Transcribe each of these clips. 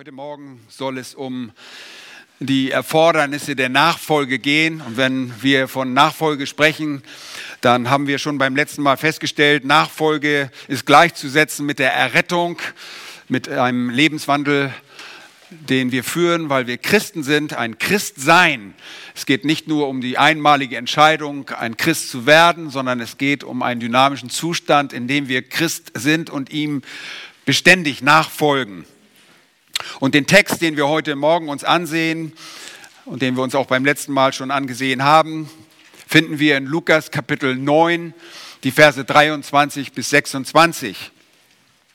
Heute Morgen soll es um die Erfordernisse der Nachfolge gehen. Und wenn wir von Nachfolge sprechen, dann haben wir schon beim letzten Mal festgestellt, Nachfolge ist gleichzusetzen mit der Errettung, mit einem Lebenswandel, den wir führen, weil wir Christen sind, ein Christsein. Es geht nicht nur um die einmalige Entscheidung, ein Christ zu werden, sondern es geht um einen dynamischen Zustand, in dem wir Christ sind und ihm beständig nachfolgen. Und den Text, den wir heute Morgen uns ansehen und den wir uns auch beim letzten Mal schon angesehen haben, finden wir in Lukas Kapitel 9, die Verse 23 bis 26.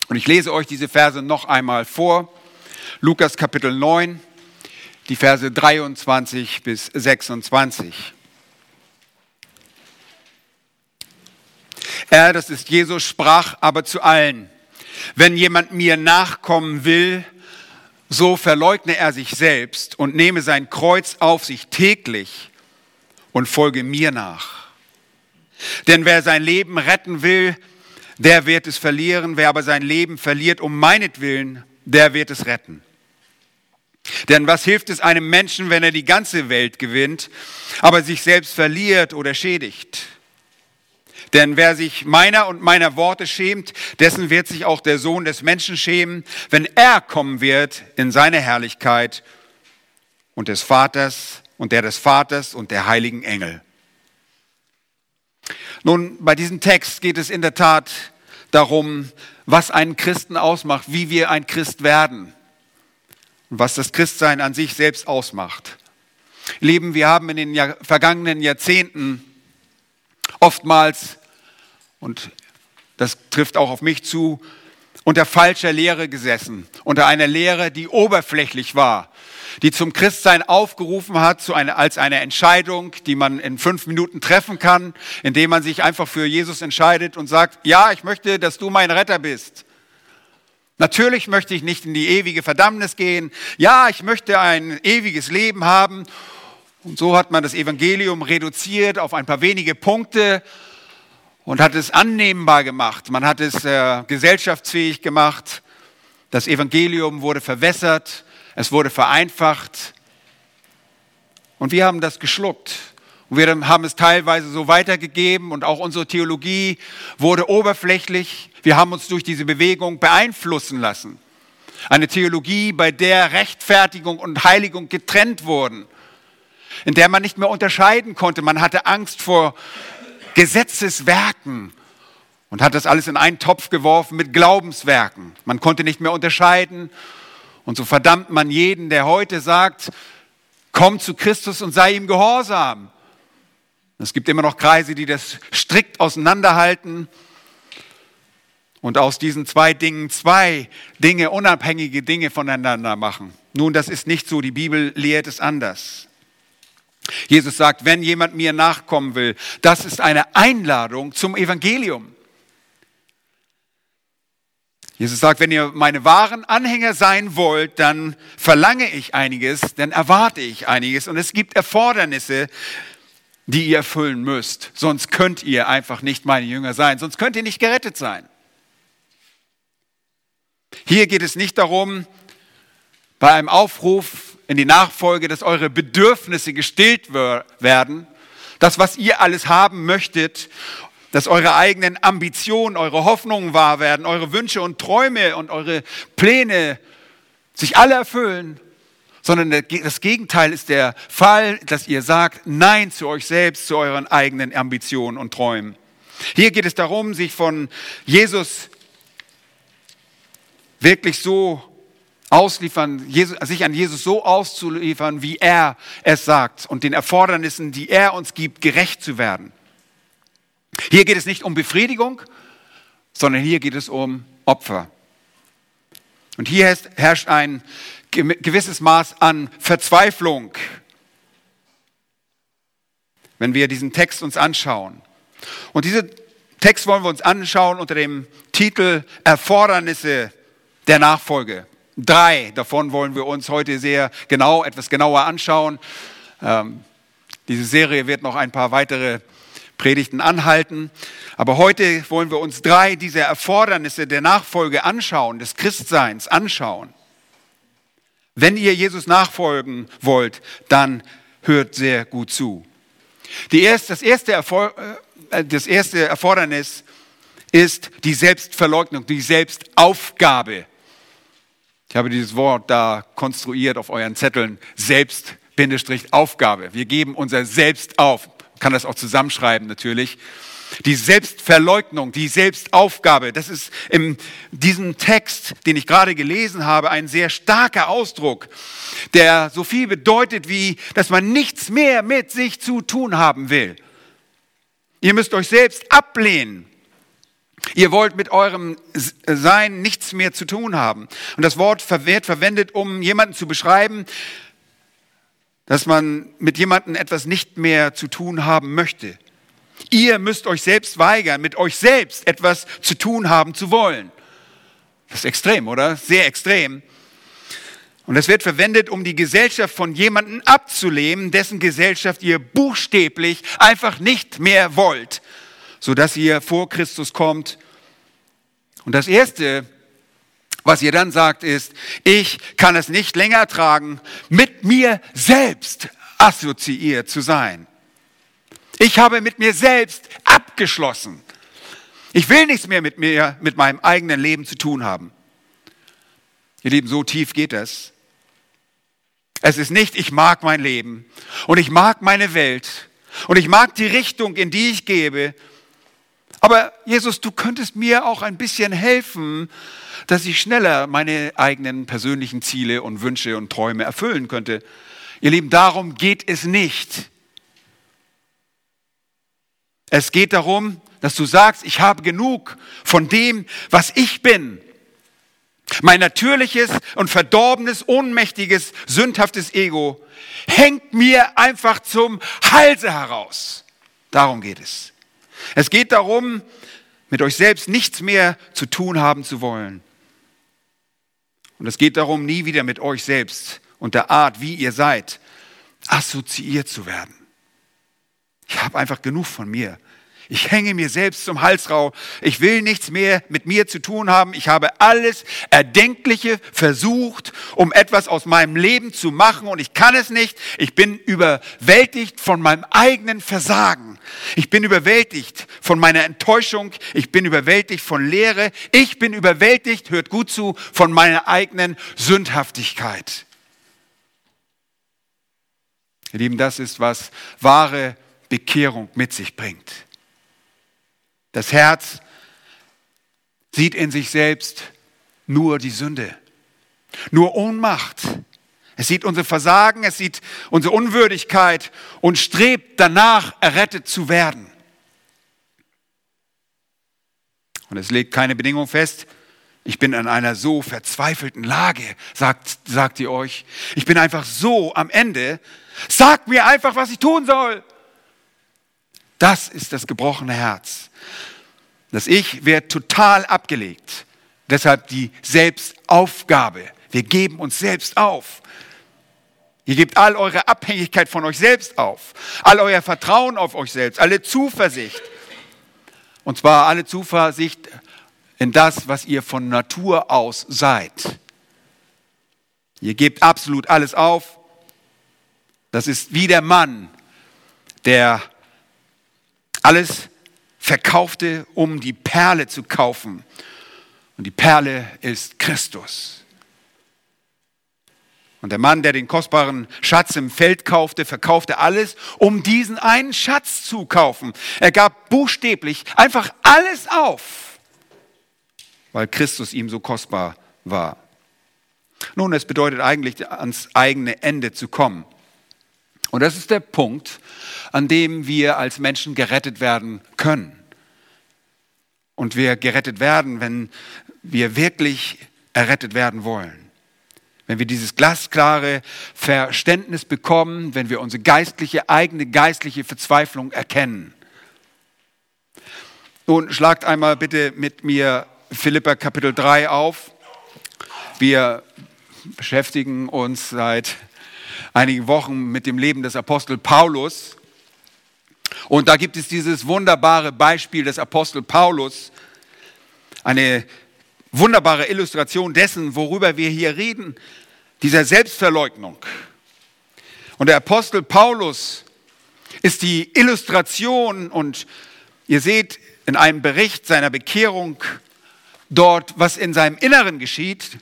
Und ich lese euch diese Verse noch einmal vor. Lukas Kapitel 9, die Verse 23 bis 26. Er, das ist Jesus, sprach aber zu allen, wenn jemand mir nachkommen will, so verleugne er sich selbst und nehme sein Kreuz auf sich täglich und folge mir nach. Denn wer sein Leben retten will, der wird es verlieren. Wer aber sein Leben verliert um meinetwillen, der wird es retten. Denn was hilft es einem Menschen, wenn er die ganze Welt gewinnt, aber sich selbst verliert oder schädigt? Denn wer sich meiner und meiner Worte schämt, dessen wird sich auch der Sohn des Menschen schämen, wenn er kommen wird in seine Herrlichkeit und des Vaters und der des Vaters und der heiligen Engel. Nun, bei diesem Text geht es in der Tat darum, was einen Christen ausmacht, wie wir ein Christ werden und was das Christsein an sich selbst ausmacht. Lieben, wir haben in den vergangenen Jahrzehnten oftmals, und das trifft auch auf mich zu, unter falscher Lehre gesessen, unter einer Lehre, die oberflächlich war, die zum Christsein aufgerufen hat zu einer, als eine Entscheidung, die man in fünf Minuten treffen kann, indem man sich einfach für Jesus entscheidet und sagt, ja, ich möchte, dass du mein Retter bist. Natürlich möchte ich nicht in die ewige Verdammnis gehen. Ja, ich möchte ein ewiges Leben haben. Und so hat man das Evangelium reduziert auf ein paar wenige Punkte und hat es annehmbar gemacht. Man hat es äh, gesellschaftsfähig gemacht. Das Evangelium wurde verwässert, es wurde vereinfacht. Und wir haben das geschluckt. Und wir haben es teilweise so weitergegeben und auch unsere Theologie wurde oberflächlich. Wir haben uns durch diese Bewegung beeinflussen lassen. Eine Theologie, bei der Rechtfertigung und Heiligung getrennt wurden, in der man nicht mehr unterscheiden konnte. Man hatte Angst vor Gesetzeswerken und hat das alles in einen Topf geworfen mit Glaubenswerken. Man konnte nicht mehr unterscheiden. Und so verdammt man jeden, der heute sagt, komm zu Christus und sei ihm gehorsam. Es gibt immer noch Kreise, die das strikt auseinanderhalten und aus diesen zwei Dingen zwei Dinge, unabhängige Dinge voneinander machen. Nun, das ist nicht so. Die Bibel lehrt es anders. Jesus sagt, wenn jemand mir nachkommen will, das ist eine Einladung zum Evangelium. Jesus sagt, wenn ihr meine wahren Anhänger sein wollt, dann verlange ich einiges, dann erwarte ich einiges und es gibt Erfordernisse, die ihr erfüllen müsst. Sonst könnt ihr einfach nicht meine Jünger sein, sonst könnt ihr nicht gerettet sein. Hier geht es nicht darum, bei einem Aufruf in die Nachfolge, dass eure Bedürfnisse gestillt werden, das, was ihr alles haben möchtet, dass eure eigenen Ambitionen, eure Hoffnungen wahr werden, eure Wünsche und Träume und eure Pläne sich alle erfüllen, sondern das Gegenteil ist der Fall, dass ihr sagt Nein zu euch selbst, zu euren eigenen Ambitionen und Träumen. Hier geht es darum, sich von Jesus wirklich so ausliefern, Jesus, sich an Jesus so auszuliefern, wie er es sagt und den Erfordernissen, die er uns gibt, gerecht zu werden. Hier geht es nicht um Befriedigung, sondern hier geht es um Opfer. Und hier herrscht ein gewisses Maß an Verzweiflung, wenn wir diesen Text uns anschauen. Und diesen Text wollen wir uns anschauen unter dem Titel Erfordernisse der Nachfolge. Drei davon wollen wir uns heute sehr genau, etwas genauer anschauen. Ähm, diese Serie wird noch ein paar weitere Predigten anhalten. Aber heute wollen wir uns drei dieser Erfordernisse der Nachfolge anschauen, des Christseins anschauen. Wenn ihr Jesus nachfolgen wollt, dann hört sehr gut zu. Die erste, das, erste äh, das erste Erfordernis ist die Selbstverleugnung, die Selbstaufgabe. Ich habe dieses Wort da konstruiert auf euren Zetteln. Selbst-Aufgabe. Wir geben unser Selbst auf. Man kann das auch zusammenschreiben natürlich. Die Selbstverleugnung, die Selbstaufgabe, das ist in diesem Text, den ich gerade gelesen habe, ein sehr starker Ausdruck, der so viel bedeutet wie, dass man nichts mehr mit sich zu tun haben will. Ihr müsst euch selbst ablehnen. Ihr wollt mit eurem Sein nichts mehr zu tun haben. Und das Wort wird verwendet, um jemanden zu beschreiben, dass man mit jemandem etwas nicht mehr zu tun haben möchte. Ihr müsst euch selbst weigern, mit euch selbst etwas zu tun haben zu wollen. Das ist extrem, oder? Sehr extrem. Und das wird verwendet, um die Gesellschaft von jemandem abzulehnen, dessen Gesellschaft ihr buchstäblich einfach nicht mehr wollt, sodass ihr vor Christus kommt. Und das Erste, was ihr dann sagt, ist, ich kann es nicht länger ertragen, mit mir selbst assoziiert zu sein. Ich habe mit mir selbst abgeschlossen. Ich will nichts mehr mit mir, mit meinem eigenen Leben zu tun haben. Ihr Lieben, so tief geht es. Es ist nicht, ich mag mein Leben und ich mag meine Welt und ich mag die Richtung, in die ich gebe. Aber Jesus, du könntest mir auch ein bisschen helfen, dass ich schneller meine eigenen persönlichen Ziele und Wünsche und Träume erfüllen könnte. Ihr Lieben, darum geht es nicht. Es geht darum, dass du sagst, ich habe genug von dem, was ich bin. Mein natürliches und verdorbenes, ohnmächtiges, sündhaftes Ego hängt mir einfach zum Halse heraus. Darum geht es. Es geht darum, mit euch selbst nichts mehr zu tun haben zu wollen. Und es geht darum, nie wieder mit euch selbst und der Art, wie ihr seid, assoziiert zu werden. Ich habe einfach genug von mir. Ich hänge mir selbst zum Halsrau. Ich will nichts mehr mit mir zu tun haben. Ich habe alles Erdenkliche versucht, um etwas aus meinem Leben zu machen und ich kann es nicht. Ich bin überwältigt von meinem eigenen Versagen. Ich bin überwältigt von meiner Enttäuschung. Ich bin überwältigt von Leere. Ich bin überwältigt, hört gut zu, von meiner eigenen Sündhaftigkeit. Ihr Lieben, das ist, was wahre Bekehrung mit sich bringt. Das Herz sieht in sich selbst nur die Sünde, nur Ohnmacht. Es sieht unser Versagen, es sieht unsere Unwürdigkeit und strebt danach, errettet zu werden. Und es legt keine Bedingung fest. Ich bin in einer so verzweifelten Lage, sagt, sagt ihr euch. Ich bin einfach so am Ende. Sagt mir einfach, was ich tun soll. Das ist das gebrochene Herz. Das Ich wird total abgelegt. Deshalb die Selbstaufgabe. Wir geben uns selbst auf. Ihr gebt all eure Abhängigkeit von euch selbst auf, all euer Vertrauen auf euch selbst, alle Zuversicht. Und zwar alle Zuversicht in das, was ihr von Natur aus seid. Ihr gebt absolut alles auf. Das ist wie der Mann, der alles verkaufte, um die Perle zu kaufen. Und die Perle ist Christus. Und der Mann, der den kostbaren Schatz im Feld kaufte, verkaufte alles, um diesen einen Schatz zu kaufen. Er gab buchstäblich einfach alles auf, weil Christus ihm so kostbar war. Nun, es bedeutet eigentlich, ans eigene Ende zu kommen. Und das ist der Punkt, an dem wir als Menschen gerettet werden können. Und wir gerettet werden, wenn wir wirklich errettet werden wollen. Wenn wir dieses glasklare Verständnis bekommen, wenn wir unsere geistliche, eigene geistliche Verzweiflung erkennen. Nun schlagt einmal bitte mit mir Philippa Kapitel 3 auf. Wir beschäftigen uns seit einigen Wochen mit dem Leben des Apostel Paulus. Und da gibt es dieses wunderbare Beispiel des Apostel Paulus, eine wunderbare Illustration dessen, worüber wir hier reden. dieser Selbstverleugnung. Und der Apostel Paulus ist die Illustration und ihr seht in einem Bericht seiner Bekehrung dort, was in seinem Inneren geschieht.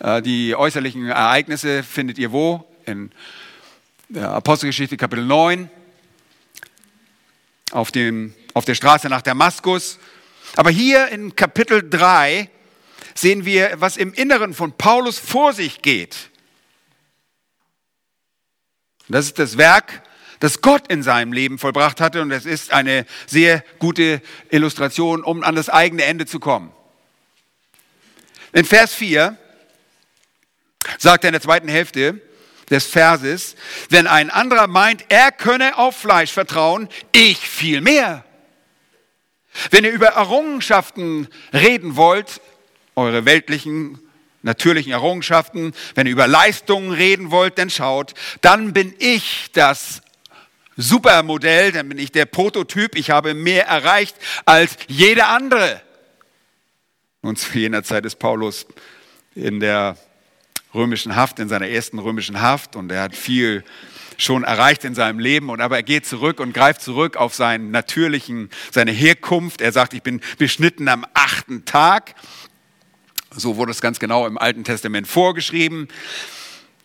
Äh, die äußerlichen Ereignisse findet ihr wo? In der Apostelgeschichte Kapitel 9, auf, dem, auf der Straße nach Damaskus. Aber hier in Kapitel 3 sehen wir, was im Inneren von Paulus vor sich geht. Das ist das Werk, das Gott in seinem Leben vollbracht hatte und es ist eine sehr gute Illustration, um an das eigene Ende zu kommen. In Vers 4 sagt er in der zweiten Hälfte des Verses, wenn ein anderer meint, er könne auf Fleisch vertrauen, ich viel mehr. Wenn ihr über Errungenschaften reden wollt, eure weltlichen, natürlichen Errungenschaften, wenn ihr über Leistungen reden wollt, dann schaut, dann bin ich das Supermodell, dann bin ich der Prototyp, ich habe mehr erreicht als jeder andere. Und zu jener Zeit ist Paulus in der römischen Haft, in seiner ersten römischen Haft und er hat viel schon erreicht in seinem Leben und aber er geht zurück und greift zurück auf seinen natürlichen, seine Herkunft. Er sagt, ich bin beschnitten am achten Tag. So wurde es ganz genau im Alten Testament vorgeschrieben.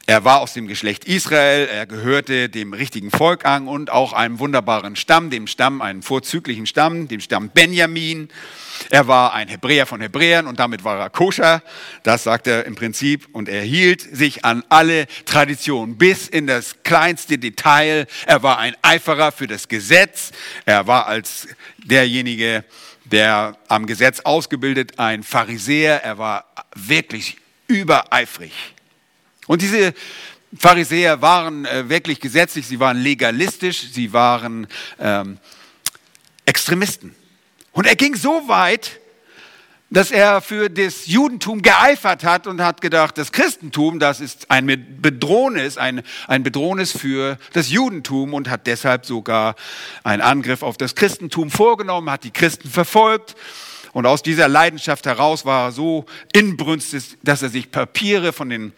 Er war aus dem Geschlecht Israel, er gehörte dem richtigen Volk an und auch einem wunderbaren Stamm, dem Stamm, einem vorzüglichen Stamm, dem Stamm Benjamin. Er war ein Hebräer von Hebräern und damit war er koscher. Das sagt er im Prinzip und er hielt sich an alle Traditionen bis in das kleinste Detail. Er war ein Eiferer für das Gesetz. Er war als derjenige, der am Gesetz ausgebildet, ein Pharisäer. Er war wirklich übereifrig. Und diese Pharisäer waren äh, wirklich gesetzlich, sie waren legalistisch, sie waren ähm, Extremisten. Und er ging so weit, dass er für das Judentum geeifert hat und hat gedacht, das Christentum, das ist ein Bedrohnis, ein, ein Bedrohnis für das Judentum und hat deshalb sogar einen Angriff auf das Christentum vorgenommen, hat die Christen verfolgt. Und aus dieser Leidenschaft heraus war er so inbrünstig, dass er sich Papiere von den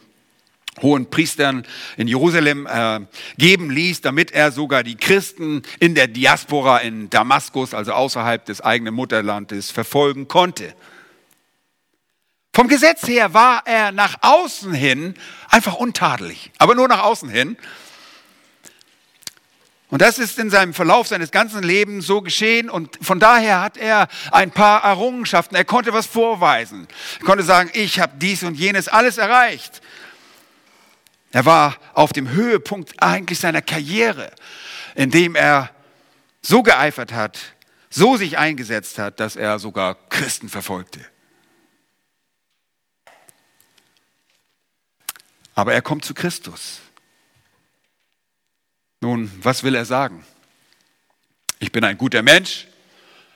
hohen Priestern in Jerusalem äh, geben ließ, damit er sogar die Christen in der Diaspora in Damaskus, also außerhalb des eigenen Mutterlandes, verfolgen konnte. Vom Gesetz her war er nach außen hin einfach untadelig, aber nur nach außen hin. Und das ist in seinem Verlauf seines ganzen Lebens so geschehen und von daher hat er ein paar Errungenschaften. Er konnte was vorweisen. Er konnte sagen, ich habe dies und jenes alles erreicht. Er war auf dem Höhepunkt eigentlich seiner Karriere, indem er so geeifert hat, so sich eingesetzt hat, dass er sogar Christen verfolgte. Aber er kommt zu Christus. Nun, was will er sagen? Ich bin ein guter Mensch,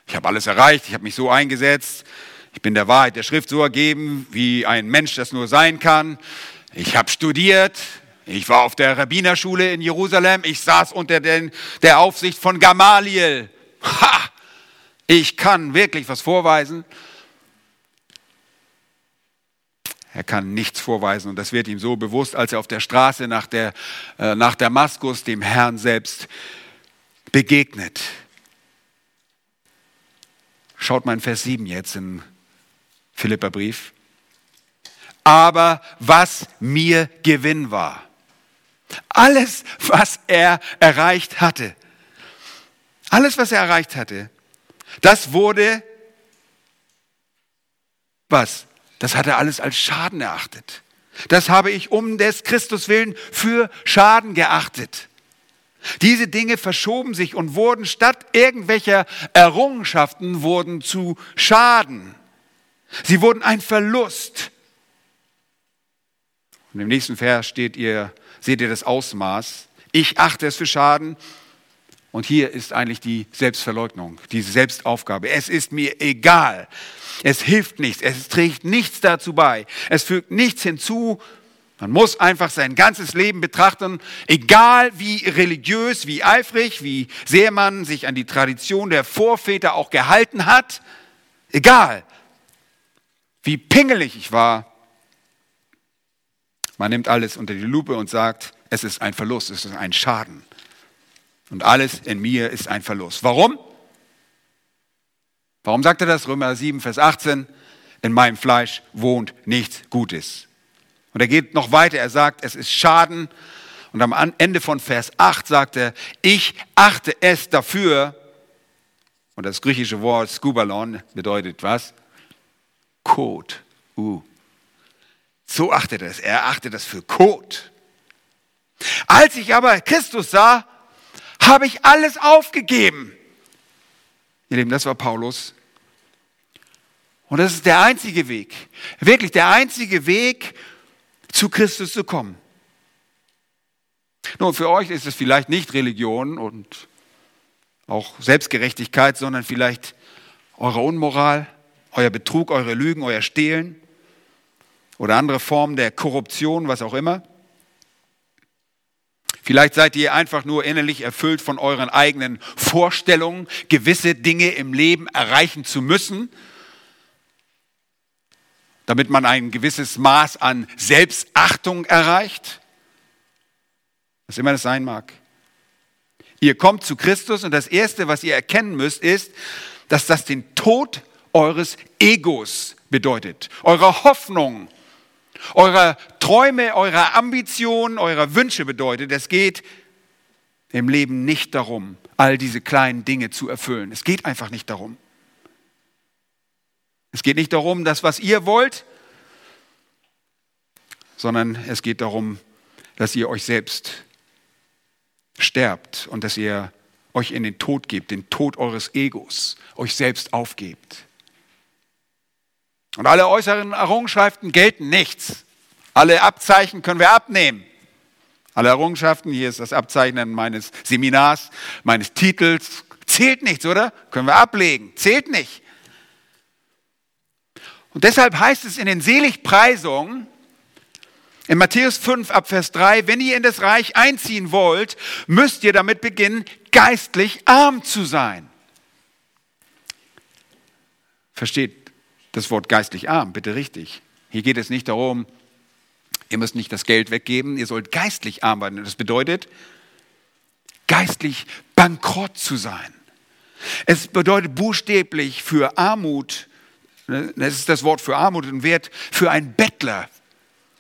ich habe alles erreicht, ich habe mich so eingesetzt, ich bin der Wahrheit der Schrift so ergeben, wie ein Mensch das nur sein kann. Ich habe studiert, ich war auf der Rabbinerschule in Jerusalem, ich saß unter den, der Aufsicht von Gamaliel. Ha! Ich kann wirklich was vorweisen. Er kann nichts vorweisen und das wird ihm so bewusst, als er auf der Straße nach, der, äh, nach Damaskus dem Herrn selbst begegnet. Schaut mal in Vers 7 jetzt im Philipperbrief aber was mir Gewinn war. Alles, was er erreicht hatte, alles, was er erreicht hatte, das wurde, was? Das hat er alles als Schaden erachtet. Das habe ich um des Christus willen für Schaden geachtet. Diese Dinge verschoben sich und wurden statt irgendwelcher Errungenschaften wurden zu Schaden. Sie wurden ein Verlust. Und im nächsten Vers steht ihr, seht ihr das Ausmaß. Ich achte es für Schaden. Und hier ist eigentlich die Selbstverleugnung, diese Selbstaufgabe. Es ist mir egal. Es hilft nichts. Es trägt nichts dazu bei. Es fügt nichts hinzu. Man muss einfach sein ganzes Leben betrachten, egal wie religiös, wie eifrig, wie sehr man sich an die Tradition der Vorväter auch gehalten hat. Egal, wie pingelig ich war, Man nimmt alles unter die Lupe und sagt, es ist ein Verlust, es ist ein Schaden. Und alles in mir ist ein Verlust. Warum? Warum sagt er das? Römer 7, Vers 18. In meinem Fleisch wohnt nichts Gutes. Und er geht noch weiter. Er sagt, es ist Schaden. Und am Ende von Vers 8 sagt er, ich achte es dafür. Und das griechische Wort Skubalon bedeutet was? Kot. Uh. So achtet er es. Er achtet es für Kot. Als ich aber Christus sah, habe ich alles aufgegeben. Ihr Lieben, das war Paulus. Und das ist der einzige Weg, wirklich der einzige Weg, zu Christus zu kommen. Nun, für euch ist es vielleicht nicht Religion und auch Selbstgerechtigkeit, sondern vielleicht eure Unmoral, euer Betrug, eure Lügen, euer Stehlen oder andere Formen der Korruption, was auch immer. Vielleicht seid ihr einfach nur innerlich erfüllt von euren eigenen Vorstellungen, gewisse Dinge im Leben erreichen zu müssen, damit man ein gewisses Maß an Selbstachtung erreicht, was immer das sein mag. Ihr kommt zu Christus und das Erste, was ihr erkennen müsst, ist, dass das den Tod eures Egos bedeutet, eurer Hoffnung, eurer Träume, eurer Ambitionen, eurer Wünsche bedeutet. Es geht im Leben nicht darum, all diese kleinen Dinge zu erfüllen. Es geht einfach nicht darum. Es geht nicht darum, das, was ihr wollt, sondern es geht darum, dass ihr euch selbst sterbt und dass ihr euch in den Tod gebt, den Tod eures Egos, euch selbst aufgebt. Und alle äußeren Errungenschaften gelten nichts. Alle Abzeichen können wir abnehmen. Alle Errungenschaften, hier ist das Abzeichnen meines Seminars, meines Titels, zählt nichts, oder? Können wir ablegen, zählt nicht. Und deshalb heißt es in den Seligpreisungen, in Matthäus 5 ab Vers 3, wenn ihr in das Reich einziehen wollt, müsst ihr damit beginnen, geistlich arm zu sein. Versteht das Wort geistlich arm, bitte richtig. Hier geht es nicht darum, ihr müsst nicht das Geld weggeben, ihr sollt geistlich arm werden. Das bedeutet, geistlich bankrott zu sein. Es bedeutet buchstäblich für Armut, das ist das Wort für Armut und Wert für einen Bettler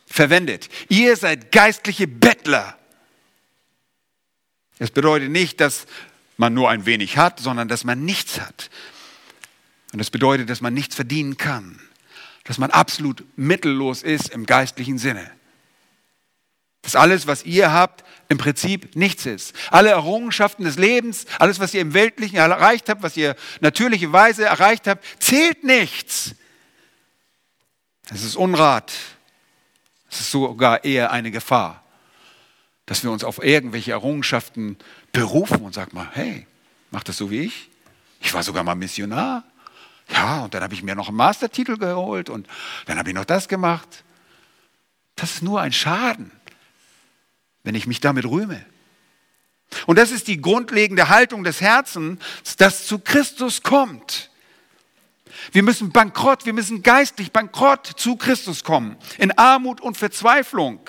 verwendet. Ihr seid geistliche Bettler. Es bedeutet nicht, dass man nur ein wenig hat, sondern dass man nichts hat. Und das bedeutet, dass man nichts verdienen kann, dass man absolut mittellos ist im geistlichen Sinne. Dass alles, was ihr habt, im Prinzip nichts ist. Alle Errungenschaften des Lebens, alles, was ihr im Weltlichen erreicht habt, was ihr natürliche Weise erreicht habt, zählt nichts. Es ist Unrat. Es ist sogar eher eine Gefahr, dass wir uns auf irgendwelche Errungenschaften berufen und sagen mal, hey, mach das so wie ich. Ich war sogar mal Missionar. Ja, und dann habe ich mir noch einen Mastertitel geholt und dann habe ich noch das gemacht. Das ist nur ein Schaden, wenn ich mich damit rühme. Und das ist die grundlegende Haltung des Herzens, das zu Christus kommt. Wir müssen bankrott, wir müssen geistlich bankrott zu Christus kommen, in Armut und Verzweiflung.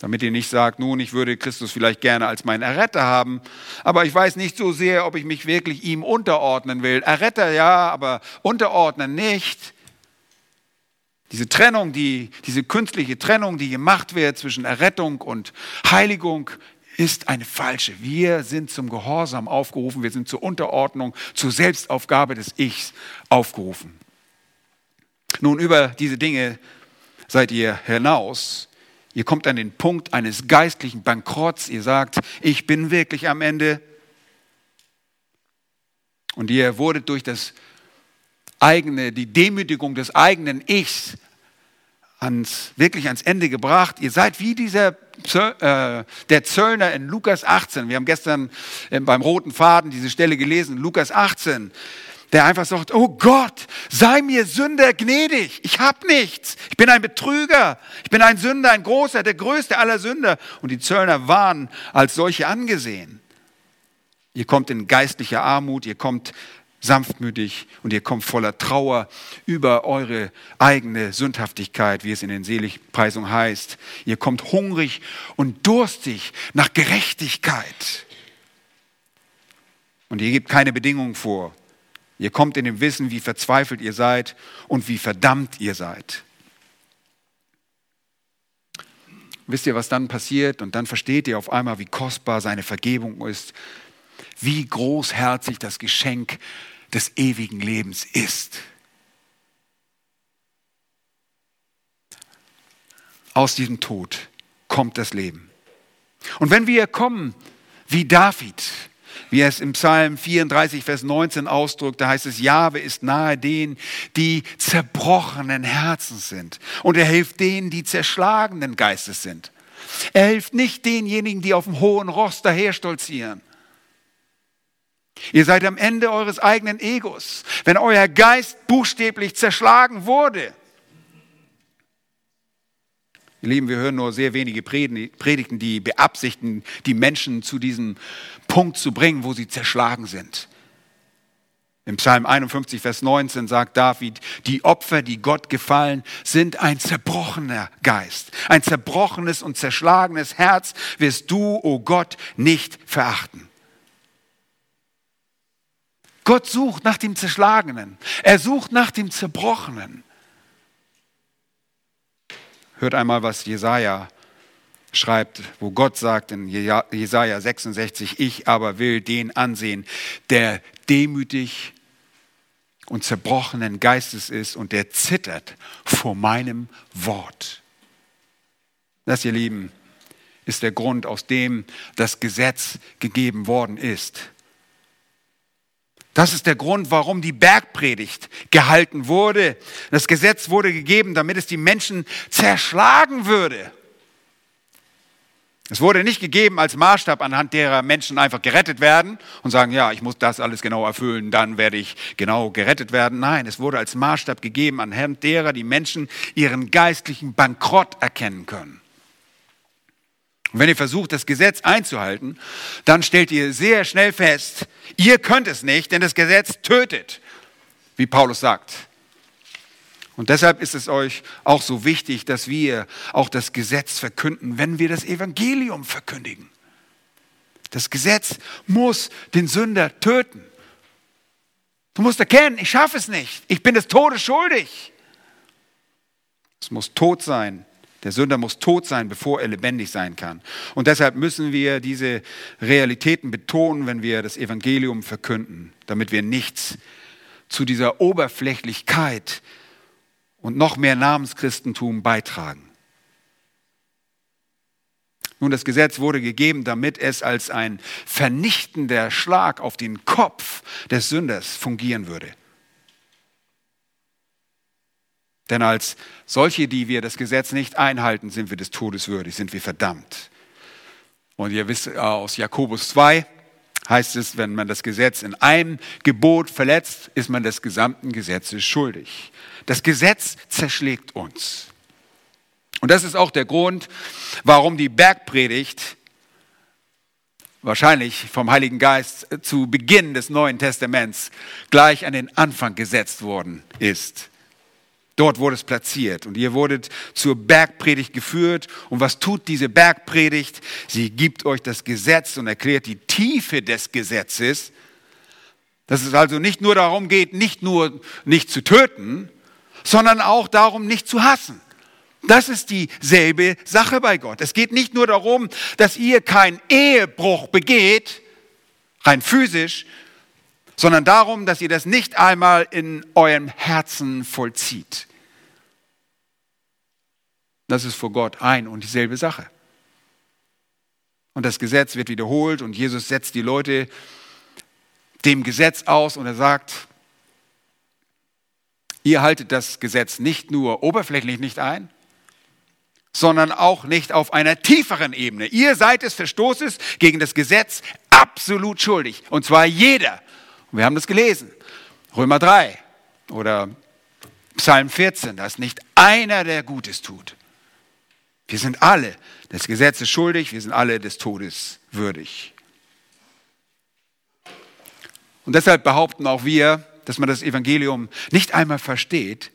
Damit ihr nicht sagt, nun, ich würde Christus vielleicht gerne als meinen Erretter haben, aber ich weiß nicht so sehr, ob ich mich wirklich ihm unterordnen will. Erretter ja, aber unterordnen nicht. Diese Trennung, die, diese künstliche Trennung, die gemacht wird zwischen Errettung und Heiligung, ist eine falsche. Wir sind zum Gehorsam aufgerufen, wir sind zur Unterordnung, zur Selbstaufgabe des Ichs aufgerufen. Nun, über diese Dinge seid ihr hinaus Ihr kommt an den Punkt eines geistlichen Bankrotts. Ihr sagt, ich bin wirklich am Ende. Und ihr wurdet durch das eigene, die Demütigung des eigenen Ichs ans, wirklich ans Ende gebracht. Ihr seid wie dieser äh, der Zöllner in Lukas 18. Wir haben gestern äh, beim roten Faden diese Stelle gelesen, Lukas 18 der einfach sagt, oh Gott, sei mir Sünder gnädig, ich habe nichts, ich bin ein Betrüger, ich bin ein Sünder, ein großer, der größte aller Sünder. Und die Zöllner waren als solche angesehen. Ihr kommt in geistliche Armut, ihr kommt sanftmütig und ihr kommt voller Trauer über eure eigene Sündhaftigkeit, wie es in den Seligpreisungen heißt. Ihr kommt hungrig und durstig nach Gerechtigkeit. Und ihr gebt keine Bedingungen vor. Ihr kommt in dem Wissen, wie verzweifelt ihr seid und wie verdammt ihr seid. Wisst ihr, was dann passiert? Und dann versteht ihr auf einmal, wie kostbar seine Vergebung ist, wie großherzig das Geschenk des ewigen Lebens ist. Aus diesem Tod kommt das Leben. Und wenn wir kommen wie David, wie es im Psalm 34, Vers 19 ausdrückt, da heißt es, Jahwe ist nahe denen, die zerbrochenen Herzens sind. Und er hilft denen, die zerschlagenen Geistes sind. Er hilft nicht denjenigen, die auf dem hohen Ross daherstolzieren. Ihr seid am Ende eures eigenen Egos, wenn euer Geist buchstäblich zerschlagen wurde. Ihr Lieben, wir hören nur sehr wenige Predigten, die beabsichtigen, die Menschen zu diesem Punkt zu bringen, wo sie zerschlagen sind. Im Psalm 51, Vers 19 sagt David, die Opfer, die Gott gefallen, sind ein zerbrochener Geist. Ein zerbrochenes und zerschlagenes Herz wirst du, o oh Gott, nicht verachten. Gott sucht nach dem Zerschlagenen. Er sucht nach dem Zerbrochenen. Hört einmal, was Jesaja schreibt, wo Gott sagt in Jesaja 66, ich aber will den ansehen, der demütig und zerbrochenen Geistes ist und der zittert vor meinem Wort. Das, ihr Lieben, ist der Grund, aus dem das Gesetz gegeben worden ist. Das ist der Grund, warum die Bergpredigt gehalten wurde. Das Gesetz wurde gegeben, damit es die Menschen zerschlagen würde. Es wurde nicht gegeben als Maßstab, anhand derer Menschen einfach gerettet werden und sagen, ja, ich muss das alles genau erfüllen, dann werde ich genau gerettet werden. Nein, es wurde als Maßstab gegeben, anhand derer die Menschen ihren geistlichen Bankrott erkennen können. Und wenn ihr versucht, das Gesetz einzuhalten, dann stellt ihr sehr schnell fest, ihr könnt es nicht, denn das Gesetz tötet, wie Paulus sagt. Und deshalb ist es euch auch so wichtig, dass wir auch das Gesetz verkünden, wenn wir das Evangelium verkündigen. Das Gesetz muss den Sünder töten. Du musst erkennen, ich schaffe es nicht. Ich bin des Todes schuldig. Es muss tot sein. Der Sünder muss tot sein, bevor er lebendig sein kann. Und deshalb müssen wir diese Realitäten betonen, wenn wir das Evangelium verkünden, damit wir nichts zu dieser Oberflächlichkeit und noch mehr Namenschristentum beitragen. Nun, das Gesetz wurde gegeben, damit es als ein vernichtender Schlag auf den Kopf des Sünders fungieren würde. Denn als solche, die wir das Gesetz nicht einhalten, sind wir des Todes würdig, sind wir verdammt. Und ihr wisst aus Jakobus 2 heißt es, wenn man das Gesetz in einem Gebot verletzt, ist man des gesamten Gesetzes schuldig. Das Gesetz zerschlägt uns. Und das ist auch der Grund, warum die Bergpredigt wahrscheinlich vom Heiligen Geist zu Beginn des Neuen Testaments gleich an den Anfang gesetzt worden ist. Dort wurde es platziert und ihr wurdet zur Bergpredigt geführt. Und was tut diese Bergpredigt? Sie gibt euch das Gesetz und erklärt die Tiefe des Gesetzes, dass es also nicht nur darum geht, nicht nur nicht zu töten, sondern auch darum, nicht zu hassen. Das ist dieselbe Sache bei Gott. Es geht nicht nur darum, dass ihr keinen Ehebruch begeht, rein physisch, sondern darum, dass ihr das nicht einmal in eurem Herzen vollzieht. Das ist vor Gott ein und dieselbe Sache. Und das Gesetz wird wiederholt und Jesus setzt die Leute dem Gesetz aus und er sagt, ihr haltet das Gesetz nicht nur oberflächlich nicht ein, sondern auch nicht auf einer tieferen Ebene. Ihr seid des Verstoßes gegen das Gesetz absolut schuldig. Und zwar jeder. Wir haben das gelesen. Römer 3 oder Psalm 14. Da ist nicht einer, der Gutes tut. Wir sind alle des Gesetzes schuldig, wir sind alle des Todes würdig. Und deshalb behaupten auch wir, dass man das Evangelium nicht einmal versteht,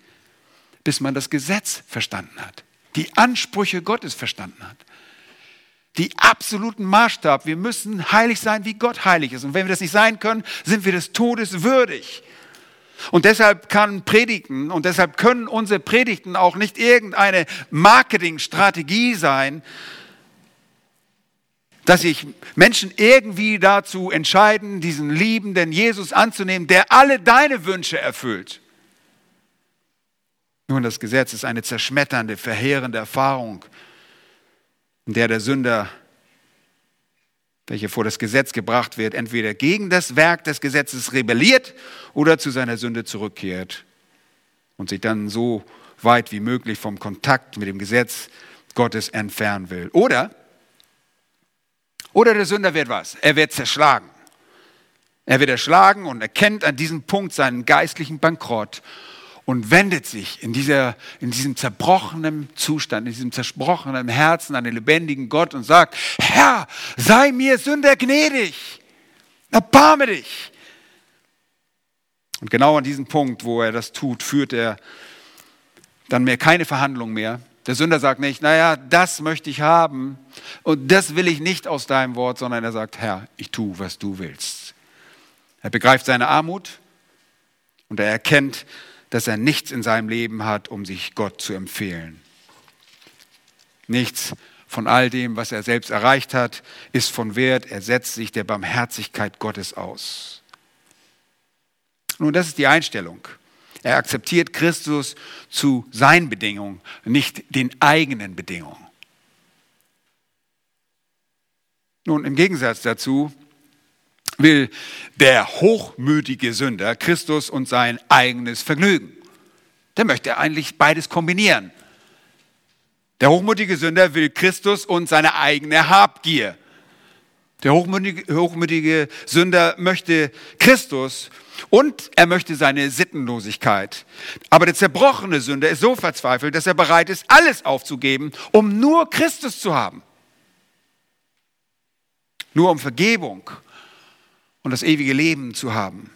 bis man das Gesetz verstanden hat, die Ansprüche Gottes verstanden hat, die absoluten Maßstab. Wir müssen heilig sein, wie Gott heilig ist. Und wenn wir das nicht sein können, sind wir des Todes würdig. Und deshalb kann Predigten und deshalb können unsere Predigten auch nicht irgendeine Marketingstrategie sein, dass sich Menschen irgendwie dazu entscheiden, diesen liebenden Jesus anzunehmen, der alle deine Wünsche erfüllt. Nun, das Gesetz ist eine zerschmetternde, verheerende Erfahrung, in der der Sünder, welcher vor das Gesetz gebracht wird, entweder gegen das Werk des Gesetzes rebelliert oder zu seiner Sünde zurückkehrt und sich dann so weit wie möglich vom Kontakt mit dem Gesetz Gottes entfernen will. Oder oder der Sünder wird was? Er wird zerschlagen. Er wird erschlagen und erkennt an diesem Punkt seinen geistlichen Bankrott und wendet sich in, dieser, in diesem zerbrochenen Zustand, in diesem zerbrochenen Herzen an den lebendigen Gott und sagt, Herr, sei mir Sünder gnädig, erbarme dich. Und genau an diesem Punkt, wo er das tut, führt er dann mehr keine Verhandlung mehr, der Sünder sagt nicht, naja, das möchte ich haben und das will ich nicht aus deinem Wort, sondern er sagt, Herr, ich tue, was du willst. Er begreift seine Armut und er erkennt, dass er nichts in seinem Leben hat, um sich Gott zu empfehlen. Nichts von all dem, was er selbst erreicht hat, ist von Wert. Er setzt sich der Barmherzigkeit Gottes aus. Nun, das ist die Einstellung. Er akzeptiert Christus zu seinen Bedingungen, nicht den eigenen Bedingungen. Nun, im Gegensatz dazu will der hochmütige Sünder Christus und sein eigenes Vergnügen. Der möchte eigentlich beides kombinieren. Der hochmütige Sünder will Christus und seine eigene Habgier. Der hochmütige, hochmütige Sünder möchte Christus und er möchte seine Sittenlosigkeit. Aber der zerbrochene Sünder ist so verzweifelt, dass er bereit ist, alles aufzugeben, um nur Christus zu haben. Nur um Vergebung und das ewige Leben zu haben.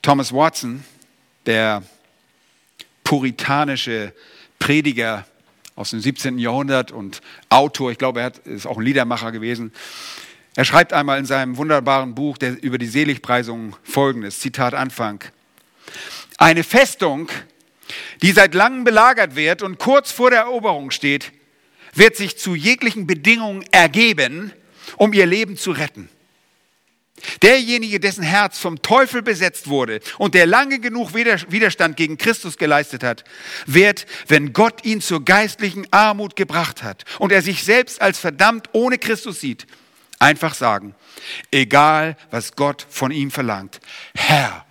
Thomas Watson, der puritanische Prediger aus dem 17. Jahrhundert und Autor, ich glaube, er ist auch ein Liedermacher gewesen, er schreibt einmal in seinem wunderbaren Buch der, über die Seligpreisung folgendes, Zitat Anfang. Eine Festung, die seit langem belagert wird und kurz vor der Eroberung steht, wird sich zu jeglichen Bedingungen ergeben, um ihr Leben zu retten. Derjenige, dessen Herz vom Teufel besetzt wurde und der lange genug Widerstand gegen Christus geleistet hat, wird, wenn Gott ihn zur geistlichen Armut gebracht hat und er sich selbst als verdammt ohne Christus sieht, Einfach sagen, egal was Gott von ihm verlangt, Herr,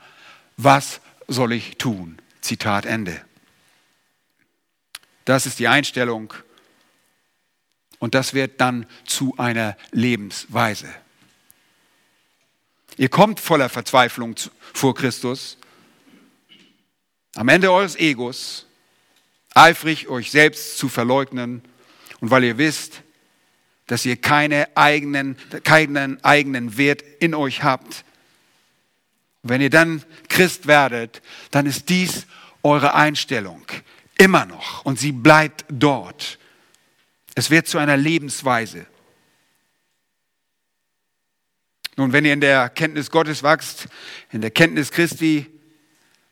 was soll ich tun? Zitat Ende. Das ist die Einstellung und das wird dann zu einer Lebensweise. Ihr kommt voller Verzweiflung vor Christus, am Ende eures Egos, eifrig euch selbst zu verleugnen und weil ihr wisst, dass ihr keine eigenen, keinen eigenen Wert in euch habt. wenn ihr dann Christ werdet, dann ist dies eure Einstellung. Immer noch. Und sie bleibt dort. Es wird zu einer Lebensweise. Nun, wenn ihr in der Kenntnis Gottes wächst, in der Kenntnis Christi,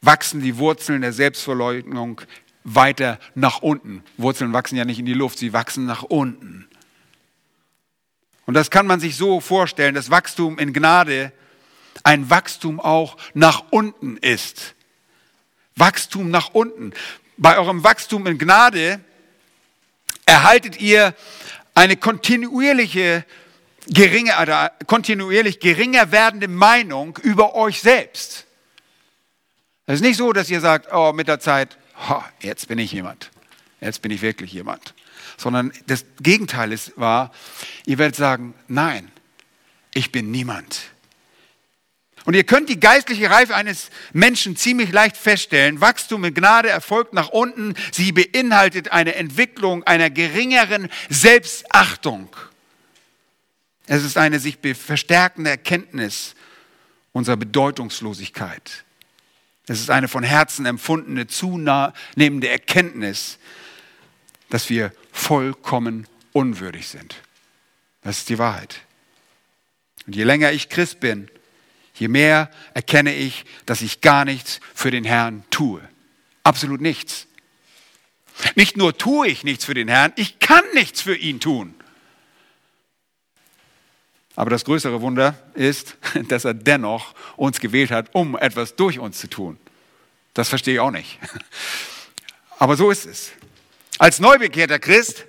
wachsen die Wurzeln der Selbstverleugnung weiter nach unten. Wurzeln wachsen ja nicht in die Luft, sie wachsen nach unten. Und das kann man sich so vorstellen, dass Wachstum in Gnade ein Wachstum auch nach unten ist. Wachstum nach unten. Bei eurem Wachstum in Gnade erhaltet ihr eine kontinuierliche geringe, kontinuierlich geringer werdende Meinung über euch selbst. Es ist nicht so, dass ihr sagt, oh, mit der Zeit, oh, jetzt bin ich jemand. Jetzt bin ich wirklich jemand sondern das Gegenteil ist wahr. Ihr werdet sagen, nein, ich bin niemand. Und ihr könnt die geistliche Reife eines Menschen ziemlich leicht feststellen. Wachstum in Gnade erfolgt nach unten. Sie beinhaltet eine Entwicklung einer geringeren Selbstachtung. Es ist eine sich verstärkende Erkenntnis unserer Bedeutungslosigkeit. Es ist eine von Herzen empfundene, zunehmende Erkenntnis, dass wir vollkommen unwürdig sind. Das ist die Wahrheit. Und je länger ich Christ bin, je mehr erkenne ich, dass ich gar nichts für den Herrn tue. Absolut nichts. Nicht nur tue ich nichts für den Herrn, ich kann nichts für ihn tun. Aber das größere Wunder ist, dass er dennoch uns gewählt hat, um etwas durch uns zu tun. Das verstehe ich auch nicht. Aber so ist es. Als neubekehrter Christ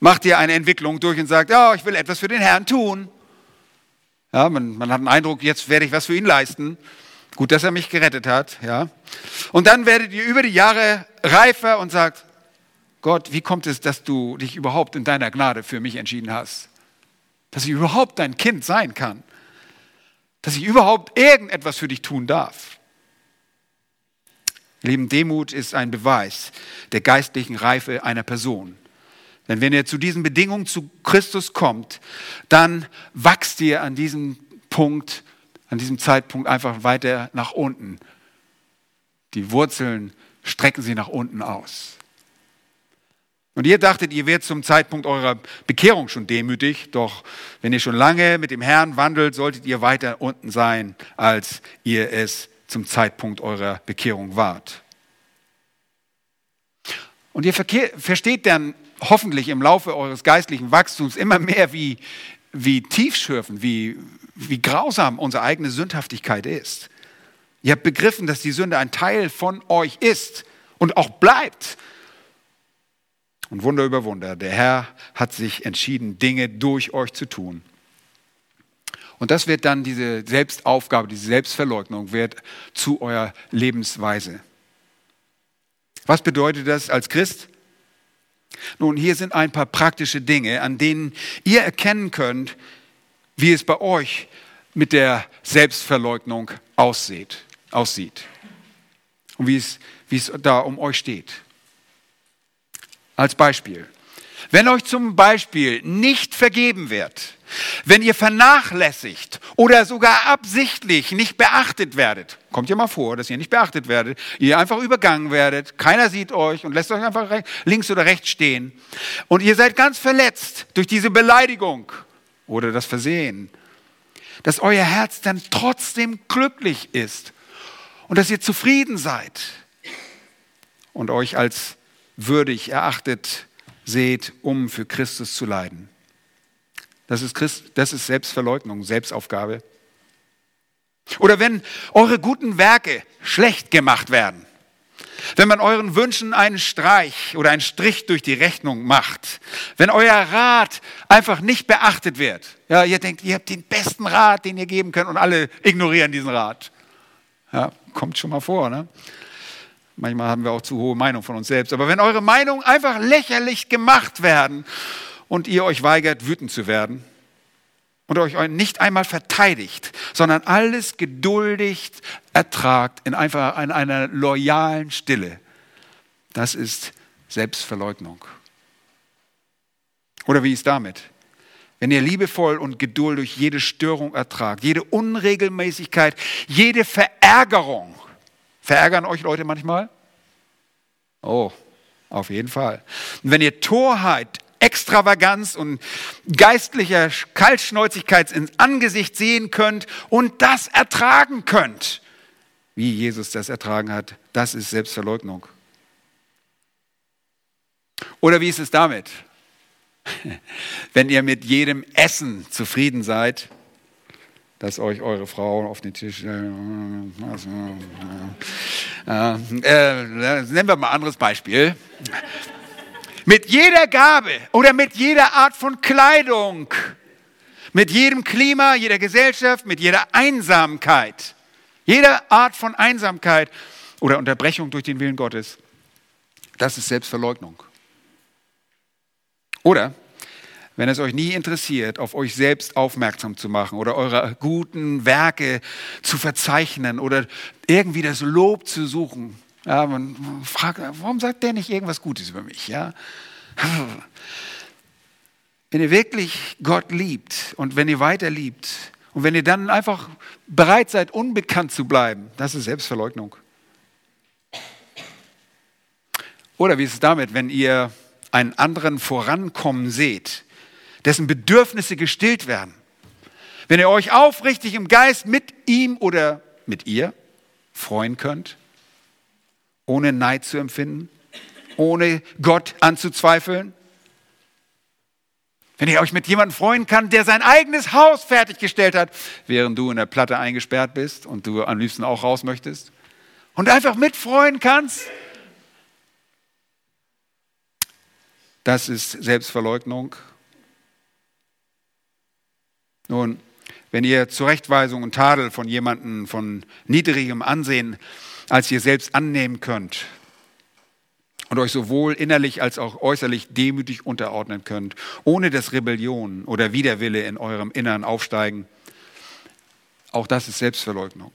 macht ihr eine Entwicklung durch und sagt, ja, ich will etwas für den Herrn tun. Ja, man, man hat den Eindruck, jetzt werde ich was für ihn leisten. Gut, dass er mich gerettet hat. Ja. Und dann werdet ihr über die Jahre reifer und sagt, Gott, wie kommt es, dass du dich überhaupt in deiner Gnade für mich entschieden hast? dass ich überhaupt dein Kind sein kann, dass ich überhaupt irgendetwas für dich tun darf. Leben Demut ist ein Beweis der geistlichen Reife einer Person. Denn wenn ihr zu diesen Bedingungen zu Christus kommt, dann wachst ihr an diesem Punkt, an diesem Zeitpunkt einfach weiter nach unten. Die Wurzeln strecken sie nach unten aus. Und ihr dachtet, ihr werdet zum Zeitpunkt eurer Bekehrung schon demütig, doch wenn ihr schon lange mit dem Herrn wandelt, solltet ihr weiter unten sein, als ihr es zum Zeitpunkt eurer Bekehrung wart. Und ihr versteht dann hoffentlich im Laufe eures geistlichen Wachstums immer mehr, wie, wie tiefschürfend, wie, wie grausam unsere eigene Sündhaftigkeit ist. Ihr habt begriffen, dass die Sünde ein Teil von euch ist und auch bleibt und Wunder über Wunder, der Herr hat sich entschieden, Dinge durch euch zu tun. Und das wird dann diese Selbstaufgabe, diese Selbstverleugnung wird zu eurer Lebensweise. Was bedeutet das als Christ? Nun, hier sind ein paar praktische Dinge, an denen ihr erkennen könnt, wie es bei euch mit der Selbstverleugnung aussieht. aussieht und wie es, wie es da um euch steht. Als Beispiel. Wenn euch zum Beispiel nicht vergeben wird, wenn ihr vernachlässigt oder sogar absichtlich nicht beachtet werdet, kommt ja mal vor, dass ihr nicht beachtet werdet, ihr einfach übergangen werdet, keiner sieht euch und lässt euch einfach links oder rechts stehen und ihr seid ganz verletzt durch diese Beleidigung oder das Versehen, dass euer Herz dann trotzdem glücklich ist und dass ihr zufrieden seid und euch als würdig erachtet seht, um für Christus zu leiden. Das ist, Christ, das ist Selbstverleugnung, Selbstaufgabe. Oder wenn eure guten Werke schlecht gemacht werden, wenn man euren Wünschen einen Streich oder einen Strich durch die Rechnung macht, wenn euer Rat einfach nicht beachtet wird, ja, ihr denkt, ihr habt den besten Rat, den ihr geben könnt und alle ignorieren diesen Rat. Ja, kommt schon mal vor, ne? Manchmal haben wir auch zu hohe Meinung von uns selbst. Aber wenn eure Meinungen einfach lächerlich gemacht werden und ihr euch weigert, wütend zu werden und euch nicht einmal verteidigt, sondern alles geduldig ertragt in, einfach, in einer loyalen Stille, das ist Selbstverleugnung. Oder wie ist damit? Wenn ihr liebevoll und geduldig jede Störung ertragt, jede Unregelmäßigkeit, jede Verärgerung, Verärgern euch Leute manchmal? Oh, auf jeden Fall. Und wenn ihr Torheit, Extravaganz und geistlicher Kaltschnäuzigkeit ins Angesicht sehen könnt und das ertragen könnt, wie Jesus das ertragen hat, das ist Selbstverleugnung. Oder wie ist es damit? Wenn ihr mit jedem Essen zufrieden seid, dass euch eure Frau auf den Tisch. Äh, äh, äh, nehmen wir mal ein anderes Beispiel. Mit jeder Gabe oder mit jeder Art von Kleidung, mit jedem Klima, jeder Gesellschaft, mit jeder Einsamkeit, jeder Art von Einsamkeit oder Unterbrechung durch den Willen Gottes, das ist Selbstverleugnung. Oder wenn es euch nie interessiert, auf euch selbst aufmerksam zu machen oder eure guten Werke zu verzeichnen oder irgendwie das Lob zu suchen. Ja, man fragt, warum sagt der nicht irgendwas Gutes über mich? Ja? wenn ihr wirklich Gott liebt und wenn ihr weiter liebt und wenn ihr dann einfach bereit seid, unbekannt zu bleiben, das ist Selbstverleugnung. Oder wie ist es damit, wenn ihr einen anderen vorankommen seht, dessen Bedürfnisse gestillt werden? Wenn ihr euch aufrichtig im Geist mit ihm oder mit ihr freuen könnt, ohne Neid zu empfinden, ohne Gott anzuzweifeln? Wenn ihr euch mit jemandem freuen kann, der sein eigenes Haus fertiggestellt hat, während du in der Platte eingesperrt bist und du am liebsten auch raus möchtest und einfach mitfreuen kannst, das ist Selbstverleugnung. Nun, wenn ihr Zurechtweisung und Tadel von jemandem von niedrigem Ansehen als ihr selbst annehmen könnt und euch sowohl innerlich als auch äußerlich demütig unterordnen könnt, ohne dass Rebellion oder Widerwille in eurem Innern aufsteigen, auch das ist Selbstverleugnung.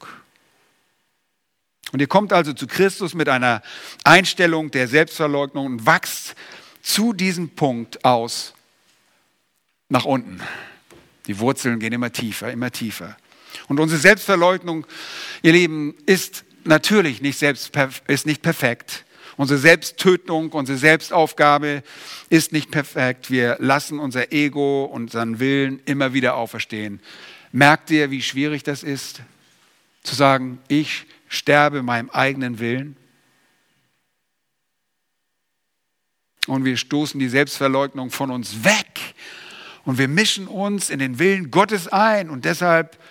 Und ihr kommt also zu Christus mit einer Einstellung der Selbstverleugnung und wachst zu diesem Punkt aus nach unten. Die Wurzeln gehen immer tiefer, immer tiefer. Und unsere Selbstverleugnung, ihr Lieben, ist natürlich nicht, selbst, ist nicht perfekt. Unsere Selbsttötung, unsere Selbstaufgabe ist nicht perfekt. Wir lassen unser Ego, unseren Willen immer wieder auferstehen. Merkt ihr, wie schwierig das ist, zu sagen, ich sterbe meinem eigenen Willen? Und wir stoßen die Selbstverleugnung von uns weg. Und wir mischen uns in den Willen Gottes ein. Und deshalb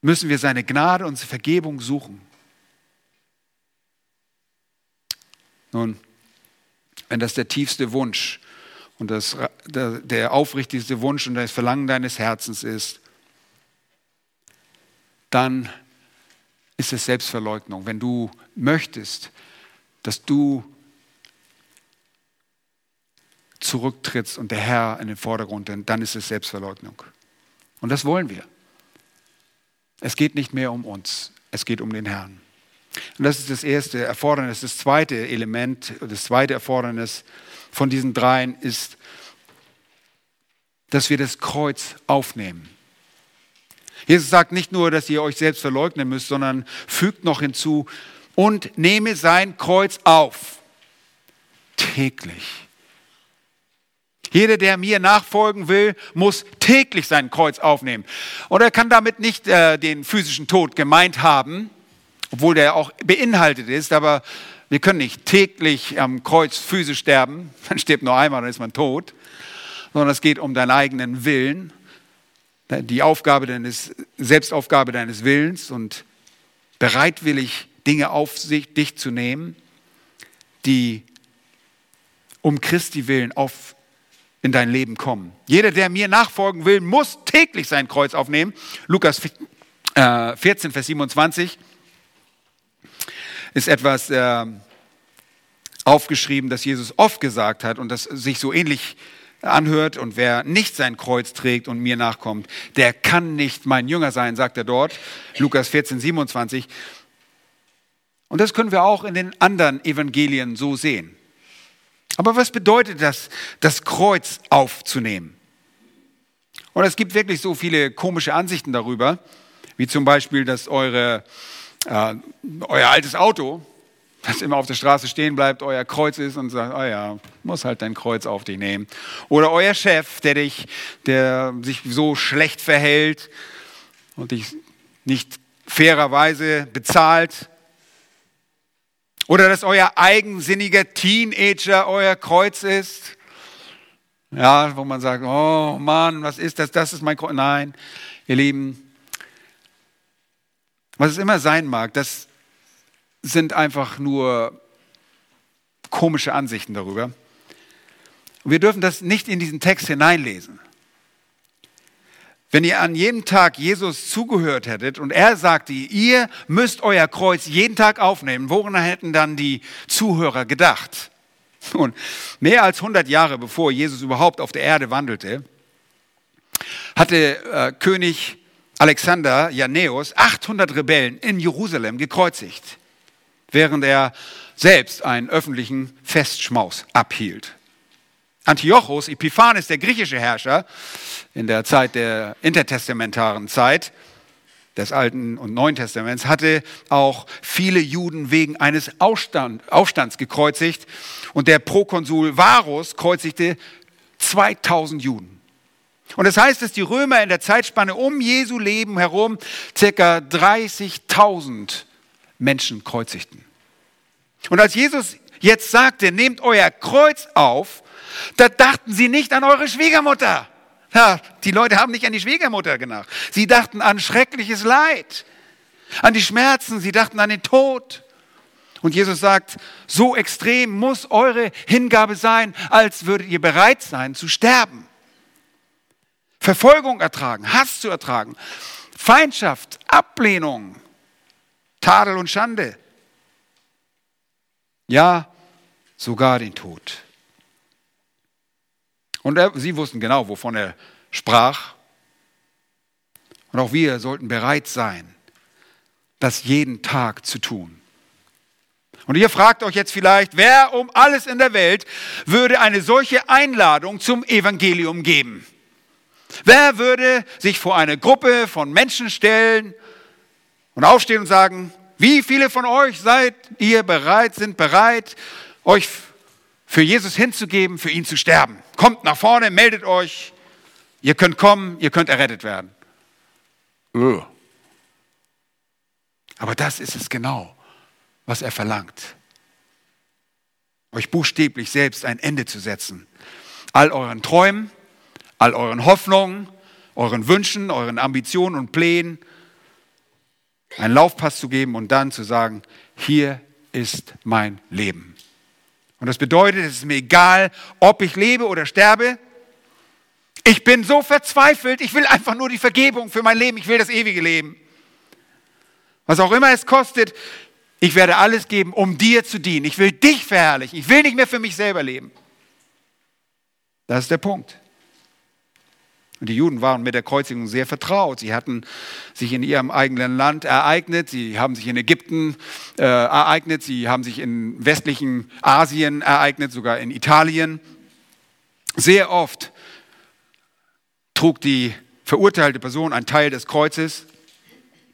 müssen wir seine Gnade und Vergebung suchen. Nun, wenn das der tiefste Wunsch und das, der, der aufrichtigste Wunsch und das Verlangen deines Herzens ist, dann ist es Selbstverleugnung. Wenn du möchtest, dass du zurücktrittst und der Herr in den Vordergrund, dann ist es Selbstverleugnung. Und das wollen wir. Es geht nicht mehr um uns, es geht um den Herrn. Und das ist das erste Erfordernis. Das zweite Element, das zweite Erfordernis von diesen dreien ist, dass wir das Kreuz aufnehmen. Jesus sagt nicht nur, dass ihr euch selbst verleugnen müsst, sondern fügt noch hinzu, und nehme sein Kreuz auf. Täglich. Jeder, der mir nachfolgen will, muss täglich sein Kreuz aufnehmen. Und er kann damit nicht äh, den physischen Tod gemeint haben, obwohl der auch beinhaltet ist, aber wir können nicht täglich am Kreuz physisch sterben, man stirbt nur einmal, dann ist man tot, sondern es geht um deinen eigenen Willen, die Aufgabe deines, Selbstaufgabe deines Willens und bereitwillig Dinge auf sich, dich zu nehmen, die um Christi willen auf in dein Leben kommen. Jeder, der mir nachfolgen will, muss täglich sein Kreuz aufnehmen. Lukas 14, äh, Vers 27 ist etwas äh, aufgeschrieben, das Jesus oft gesagt hat und das sich so ähnlich anhört. Und wer nicht sein Kreuz trägt und mir nachkommt, der kann nicht mein Jünger sein, sagt er dort. Lukas 14, 27. Und das können wir auch in den anderen Evangelien so sehen. Aber was bedeutet das, das Kreuz aufzunehmen? Und es gibt wirklich so viele komische Ansichten darüber, wie zum Beispiel, dass eure, äh, euer altes Auto, das immer auf der Straße stehen bleibt, euer Kreuz ist und sagt, oh ja, muss halt dein Kreuz auf dich nehmen. Oder euer Chef, der dich, der sich so schlecht verhält und dich nicht fairerweise bezahlt, oder dass euer eigensinniger Teenager euer Kreuz ist. Ja, wo man sagt, oh Mann, was ist das? Das ist mein Kreuz. Nein, ihr Lieben, was es immer sein mag, das sind einfach nur komische Ansichten darüber. Und wir dürfen das nicht in diesen Text hineinlesen. Wenn ihr an jedem Tag Jesus zugehört hättet und er sagte, ihr müsst euer Kreuz jeden Tag aufnehmen, woran hätten dann die Zuhörer gedacht? Und mehr als 100 Jahre bevor Jesus überhaupt auf der Erde wandelte, hatte äh, König Alexander Janäus 800 Rebellen in Jerusalem gekreuzigt, während er selbst einen öffentlichen Festschmaus abhielt. Antiochus Epiphanes, der griechische Herrscher in der Zeit der intertestamentaren Zeit des Alten und Neuen Testaments, hatte auch viele Juden wegen eines Aufstand, Aufstands gekreuzigt. Und der Prokonsul Varus kreuzigte 2000 Juden. Und das heißt, dass die Römer in der Zeitspanne um Jesu Leben herum circa 30.000 Menschen kreuzigten. Und als Jesus jetzt sagte, nehmt euer Kreuz auf, da dachten sie nicht an eure Schwiegermutter. Ja, die Leute haben nicht an die Schwiegermutter gedacht. Sie dachten an schreckliches Leid, an die Schmerzen, sie dachten an den Tod. Und Jesus sagt, so extrem muss eure Hingabe sein, als würdet ihr bereit sein zu sterben. Verfolgung ertragen, Hass zu ertragen, Feindschaft, Ablehnung, Tadel und Schande. Ja, sogar den Tod. Und er, sie wussten genau, wovon er sprach. Und auch wir sollten bereit sein, das jeden Tag zu tun. Und ihr fragt euch jetzt vielleicht, wer um alles in der Welt würde eine solche Einladung zum Evangelium geben? Wer würde sich vor eine Gruppe von Menschen stellen und aufstehen und sagen, wie viele von euch seid ihr bereit, sind bereit, euch für Jesus hinzugeben, für ihn zu sterben? Kommt nach vorne, meldet euch. Ihr könnt kommen, ihr könnt errettet werden. Aber das ist es genau, was er verlangt. Euch buchstäblich selbst ein Ende zu setzen. All euren Träumen, all euren Hoffnungen, euren Wünschen, euren Ambitionen und Plänen einen Laufpass zu geben und dann zu sagen, hier ist mein Leben. Und das bedeutet, es ist mir egal, ob ich lebe oder sterbe. Ich bin so verzweifelt, ich will einfach nur die Vergebung für mein Leben, ich will das ewige Leben. Was auch immer es kostet, ich werde alles geben, um dir zu dienen. Ich will dich verherrlichen, ich will nicht mehr für mich selber leben. Das ist der Punkt. Und die Juden waren mit der Kreuzigung sehr vertraut. Sie hatten sich in ihrem eigenen Land ereignet. Sie haben sich in Ägypten äh, ereignet. Sie haben sich in westlichen Asien ereignet, sogar in Italien. Sehr oft trug die verurteilte Person einen Teil des Kreuzes,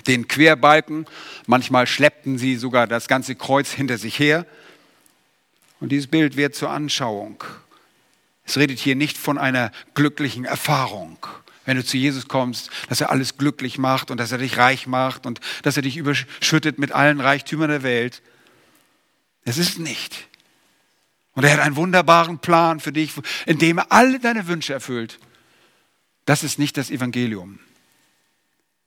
den Querbalken. Manchmal schleppten sie sogar das ganze Kreuz hinter sich her. Und dieses Bild wird zur Anschauung es redet hier nicht von einer glücklichen Erfahrung. Wenn du zu Jesus kommst, dass er alles glücklich macht und dass er dich reich macht und dass er dich überschüttet mit allen Reichtümern der Welt. Es ist nicht. Und er hat einen wunderbaren Plan für dich, in dem er alle deine Wünsche erfüllt. Das ist nicht das Evangelium.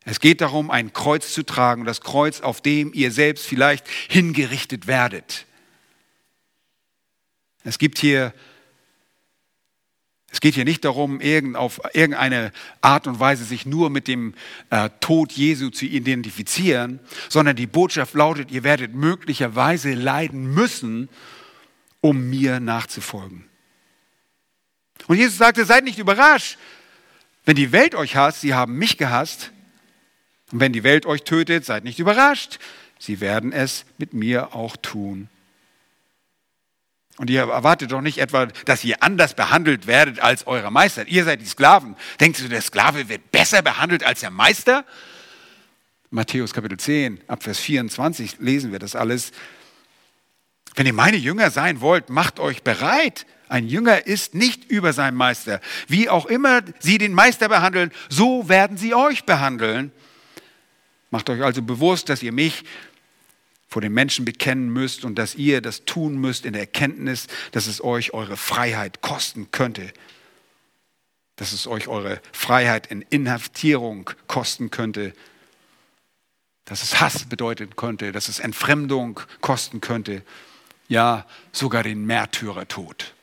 Es geht darum, ein Kreuz zu tragen, das Kreuz, auf dem ihr selbst vielleicht hingerichtet werdet. Es gibt hier es geht hier nicht darum, auf irgendeine Art und Weise sich nur mit dem äh, Tod Jesu zu identifizieren, sondern die Botschaft lautet, ihr werdet möglicherweise leiden müssen, um mir nachzufolgen. Und Jesus sagte, seid nicht überrascht, wenn die Welt euch hasst, sie haben mich gehasst. Und wenn die Welt euch tötet, seid nicht überrascht, sie werden es mit mir auch tun. Und ihr erwartet doch nicht etwa, dass ihr anders behandelt werdet als euer Meister. Ihr seid die Sklaven. Denkst du, der Sklave wird besser behandelt als der Meister? Matthäus Kapitel 10, Abvers 24 lesen wir das alles. Wenn ihr meine Jünger sein wollt, macht euch bereit. Ein Jünger ist nicht über seinen Meister. Wie auch immer sie den Meister behandeln, so werden sie euch behandeln. Macht euch also bewusst, dass ihr mich vor den Menschen bekennen müsst und dass ihr das tun müsst in der Erkenntnis, dass es euch eure Freiheit kosten könnte. Dass es euch eure Freiheit in Inhaftierung kosten könnte. Dass es Hass bedeuten könnte, dass es Entfremdung kosten könnte. Ja, sogar den Märtyrertod.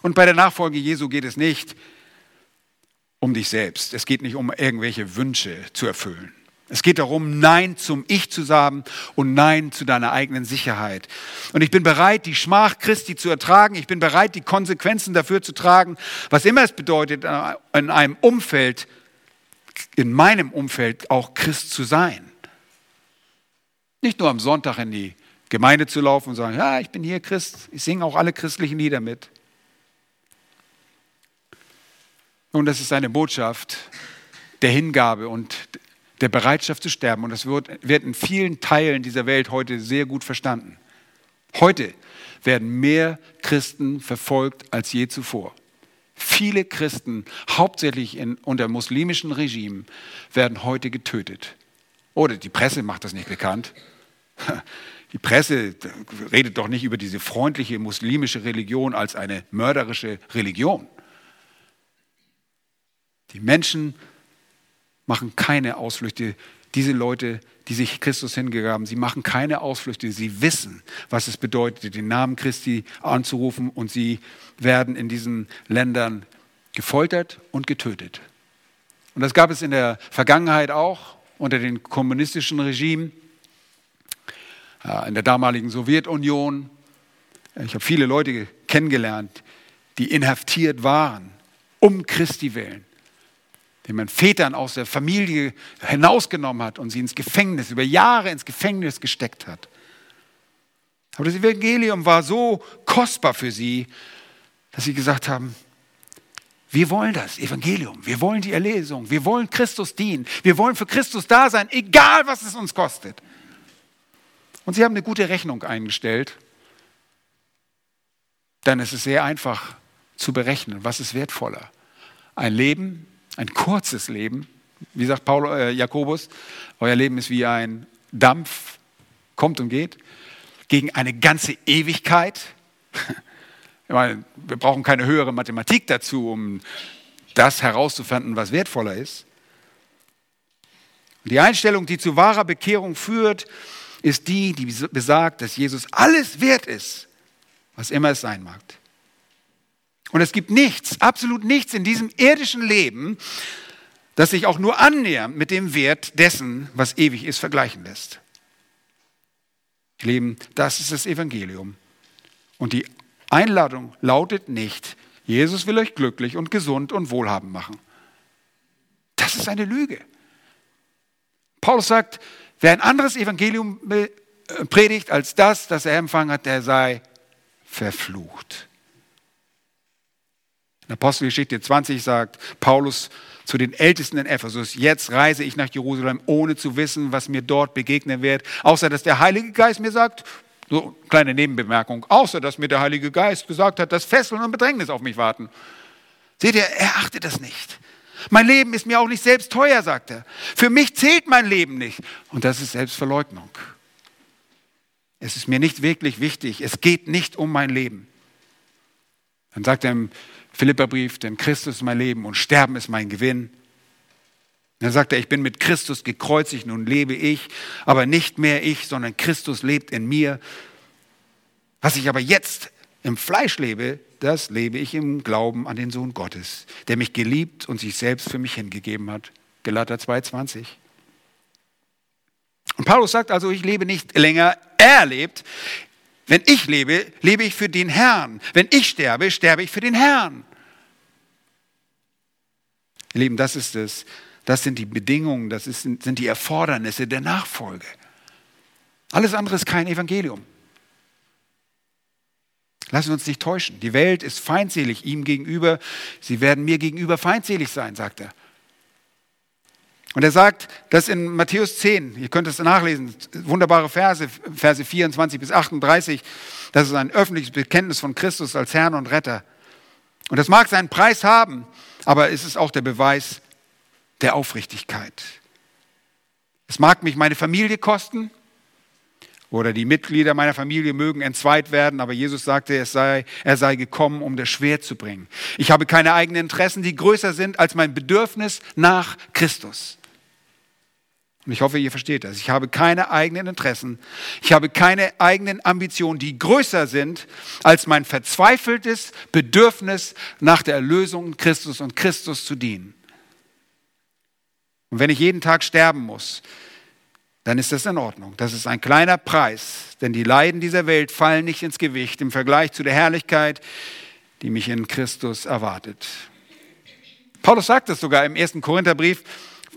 Und bei der Nachfolge Jesu geht es nicht um dich selbst. Es geht nicht um irgendwelche Wünsche zu erfüllen. Es geht darum, Nein zum Ich zu sagen und Nein zu deiner eigenen Sicherheit. Und ich bin bereit, die Schmach Christi zu ertragen. Ich bin bereit, die Konsequenzen dafür zu tragen, was immer es bedeutet, in einem Umfeld, in meinem Umfeld auch Christ zu sein. Nicht nur am Sonntag in die Gemeinde zu laufen und sagen, ja, ich bin hier Christ, ich singe auch alle christlichen Lieder mit. Und das ist eine Botschaft der Hingabe und der Bereitschaft zu sterben. Und das wird, wird in vielen Teilen dieser Welt heute sehr gut verstanden. Heute werden mehr Christen verfolgt als je zuvor. Viele Christen, hauptsächlich in, unter muslimischen Regimen, werden heute getötet. Oder die Presse macht das nicht bekannt. Die Presse redet doch nicht über diese freundliche muslimische Religion als eine mörderische Religion. Die Menschen machen keine Ausflüchte. Diese Leute, die sich Christus hingegaben, sie machen keine Ausflüchte. Sie wissen, was es bedeutet, den Namen Christi anzurufen und sie werden in diesen Ländern gefoltert und getötet. Und das gab es in der Vergangenheit auch unter den kommunistischen Regimen, äh, in der damaligen Sowjetunion. Ich habe viele Leute kennengelernt, die inhaftiert waren, um Christi willen den man Vätern aus der Familie hinausgenommen hat und sie ins Gefängnis, über Jahre ins Gefängnis gesteckt hat. Aber das Evangelium war so kostbar für sie, dass sie gesagt haben, wir wollen das Evangelium, wir wollen die Erlesung, wir wollen Christus dienen, wir wollen für Christus da sein, egal was es uns kostet. Und sie haben eine gute Rechnung eingestellt, denn es ist sehr einfach zu berechnen, was ist wertvoller. Ein Leben ein kurzes Leben. Wie sagt Paul, äh, Jakobus, euer Leben ist wie ein Dampf, kommt und geht, gegen eine ganze Ewigkeit. Ich meine, wir brauchen keine höhere Mathematik dazu, um das herauszufinden, was wertvoller ist. Die Einstellung, die zu wahrer Bekehrung führt, ist die, die besagt, dass Jesus alles wert ist, was immer es sein mag. Und es gibt nichts, absolut nichts in diesem irdischen Leben, das sich auch nur annähernd mit dem Wert dessen, was ewig ist, vergleichen lässt. Leben, das ist das Evangelium. Und die Einladung lautet nicht, Jesus will euch glücklich und gesund und wohlhabend machen. Das ist eine Lüge. Paulus sagt, wer ein anderes Evangelium äh, predigt als das, das er empfangen hat, der sei verflucht. In Apostelgeschichte 20 sagt Paulus zu den Ältesten in Ephesus, jetzt reise ich nach Jerusalem, ohne zu wissen, was mir dort begegnen wird, außer dass der Heilige Geist mir sagt, so kleine Nebenbemerkung, außer dass mir der Heilige Geist gesagt hat, dass Fesseln und Bedrängnis auf mich warten. Seht ihr, er achtet das nicht. Mein Leben ist mir auch nicht selbst teuer, sagt er. Für mich zählt mein Leben nicht. Und das ist Selbstverleugnung. Es ist mir nicht wirklich wichtig. Es geht nicht um mein Leben. Dann sagt er im Philipperbrief, denn Christus ist mein Leben und Sterben ist mein Gewinn. Dann sagt er, ich bin mit Christus gekreuzigt, nun lebe ich, aber nicht mehr ich, sondern Christus lebt in mir. Was ich aber jetzt im Fleisch lebe, das lebe ich im Glauben an den Sohn Gottes, der mich geliebt und sich selbst für mich hingegeben hat. Galater 2,20. Und Paulus sagt also, ich lebe nicht länger, er lebt. Wenn ich lebe, lebe ich für den Herrn. Wenn ich sterbe, sterbe ich für den Herrn. Ihr Lieben, das ist es. Das sind die Bedingungen, das ist, sind die Erfordernisse der Nachfolge. Alles andere ist kein Evangelium. Lassen wir uns nicht täuschen. Die Welt ist feindselig ihm gegenüber. Sie werden mir gegenüber feindselig sein, sagt er. Und er sagt das in Matthäus 10, ihr könnt es nachlesen, wunderbare Verse, Verse 24 bis 38, das ist ein öffentliches Bekenntnis von Christus als Herrn und Retter. Und das mag seinen Preis haben, aber es ist auch der Beweis der Aufrichtigkeit. Es mag mich meine Familie kosten oder die Mitglieder meiner Familie mögen entzweit werden, aber Jesus sagte, es sei, er sei gekommen, um das Schwert zu bringen. Ich habe keine eigenen Interessen, die größer sind als mein Bedürfnis nach Christus. Und ich hoffe, ihr versteht das. Ich habe keine eigenen Interessen. Ich habe keine eigenen Ambitionen, die größer sind als mein verzweifeltes Bedürfnis nach der Erlösung Christus und Christus zu dienen. Und wenn ich jeden Tag sterben muss, dann ist das in Ordnung. Das ist ein kleiner Preis, denn die Leiden dieser Welt fallen nicht ins Gewicht im Vergleich zu der Herrlichkeit, die mich in Christus erwartet. Paulus sagt es sogar im ersten Korintherbrief,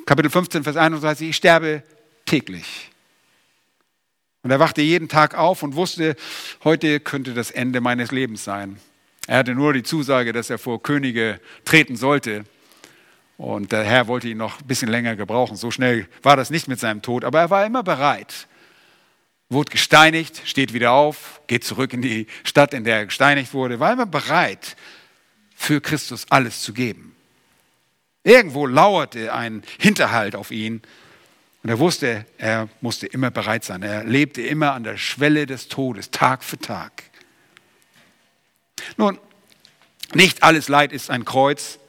Kapitel 15, Vers 31, ich sterbe täglich. Und er wachte jeden Tag auf und wusste, heute könnte das Ende meines Lebens sein. Er hatte nur die Zusage, dass er vor Könige treten sollte. Und der Herr wollte ihn noch ein bisschen länger gebrauchen. So schnell war das nicht mit seinem Tod, aber er war immer bereit. Wurde gesteinigt, steht wieder auf, geht zurück in die Stadt, in der er gesteinigt wurde, war immer bereit, für Christus alles zu geben. Irgendwo lauerte ein Hinterhalt auf ihn und er wusste, er musste immer bereit sein. Er lebte immer an der Schwelle des Todes, Tag für Tag. Nun, nicht alles Leid ist ein Kreuz.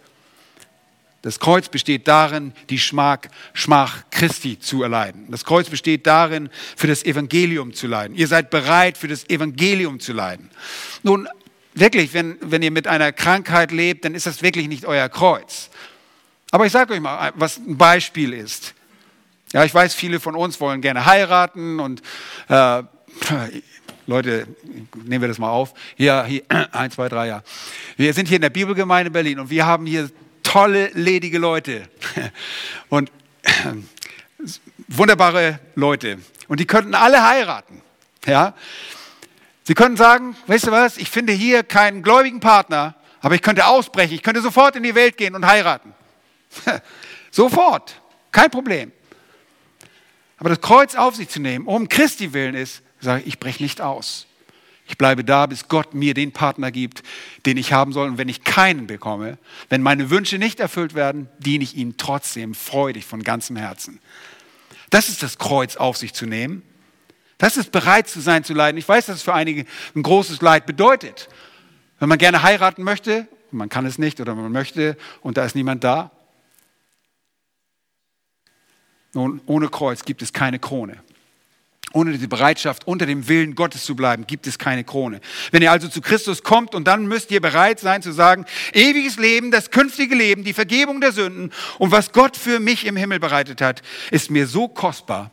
Das Kreuz besteht darin, die Schmach, Schmach Christi zu erleiden. Das Kreuz besteht darin, für das Evangelium zu leiden. Ihr seid bereit, für das Evangelium zu leiden. Nun, wirklich, wenn, wenn ihr mit einer Krankheit lebt, dann ist das wirklich nicht euer Kreuz. Aber ich sage euch mal, was ein Beispiel ist. Ja, ich weiß, viele von uns wollen gerne heiraten und äh, Leute, nehmen wir das mal auf. Hier, hier, eins, zwei, drei, ja. Wir sind hier in der Bibelgemeinde Berlin und wir haben hier tolle, ledige Leute. Und wunderbare Leute. Und die könnten alle heiraten. Ja. Sie könnten sagen, weißt du was, ich finde hier keinen gläubigen Partner, aber ich könnte ausbrechen, ich könnte sofort in die Welt gehen und heiraten. sofort, kein Problem. Aber das Kreuz auf sich zu nehmen, um Christi willen ist, sage ich, ich breche nicht aus. Ich bleibe da, bis Gott mir den Partner gibt, den ich haben soll. Und wenn ich keinen bekomme, wenn meine Wünsche nicht erfüllt werden, diene ich ihm trotzdem freudig von ganzem Herzen. Das ist das Kreuz auf sich zu nehmen. Das ist bereit zu sein zu leiden. Ich weiß, dass es für einige ein großes Leid bedeutet. Wenn man gerne heiraten möchte, man kann es nicht oder man möchte und da ist niemand da. Nun, ohne Kreuz gibt es keine Krone. Ohne die Bereitschaft, unter dem Willen Gottes zu bleiben, gibt es keine Krone. Wenn ihr also zu Christus kommt und dann müsst ihr bereit sein zu sagen, ewiges Leben, das künftige Leben, die Vergebung der Sünden und was Gott für mich im Himmel bereitet hat, ist mir so kostbar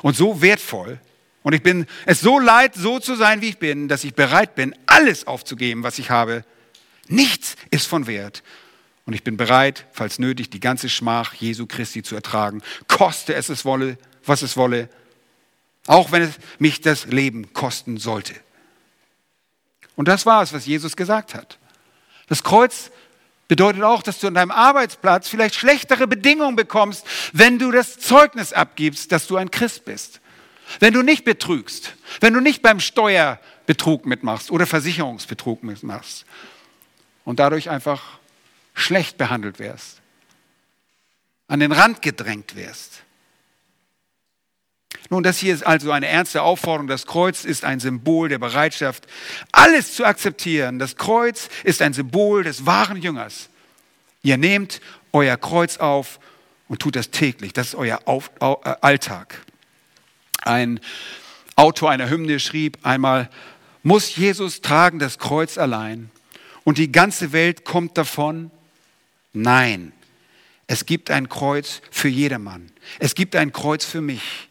und so wertvoll. Und ich bin es so leid, so zu sein, wie ich bin, dass ich bereit bin, alles aufzugeben, was ich habe. Nichts ist von Wert. Und ich bin bereit, falls nötig, die ganze Schmach Jesu Christi zu ertragen, koste es es wolle, was es wolle auch wenn es mich das Leben kosten sollte. Und das war es, was Jesus gesagt hat. Das Kreuz bedeutet auch, dass du an deinem Arbeitsplatz vielleicht schlechtere Bedingungen bekommst, wenn du das Zeugnis abgibst, dass du ein Christ bist. Wenn du nicht betrügst, wenn du nicht beim Steuerbetrug mitmachst oder Versicherungsbetrug mitmachst und dadurch einfach schlecht behandelt wirst, an den Rand gedrängt wirst. Nun, das hier ist also eine ernste Aufforderung. Das Kreuz ist ein Symbol der Bereitschaft, alles zu akzeptieren. Das Kreuz ist ein Symbol des wahren Jüngers. Ihr nehmt euer Kreuz auf und tut das täglich. Das ist euer auf, äh, Alltag. Ein Autor einer Hymne schrieb einmal, muss Jesus tragen das Kreuz allein und die ganze Welt kommt davon? Nein, es gibt ein Kreuz für jedermann. Es gibt ein Kreuz für mich.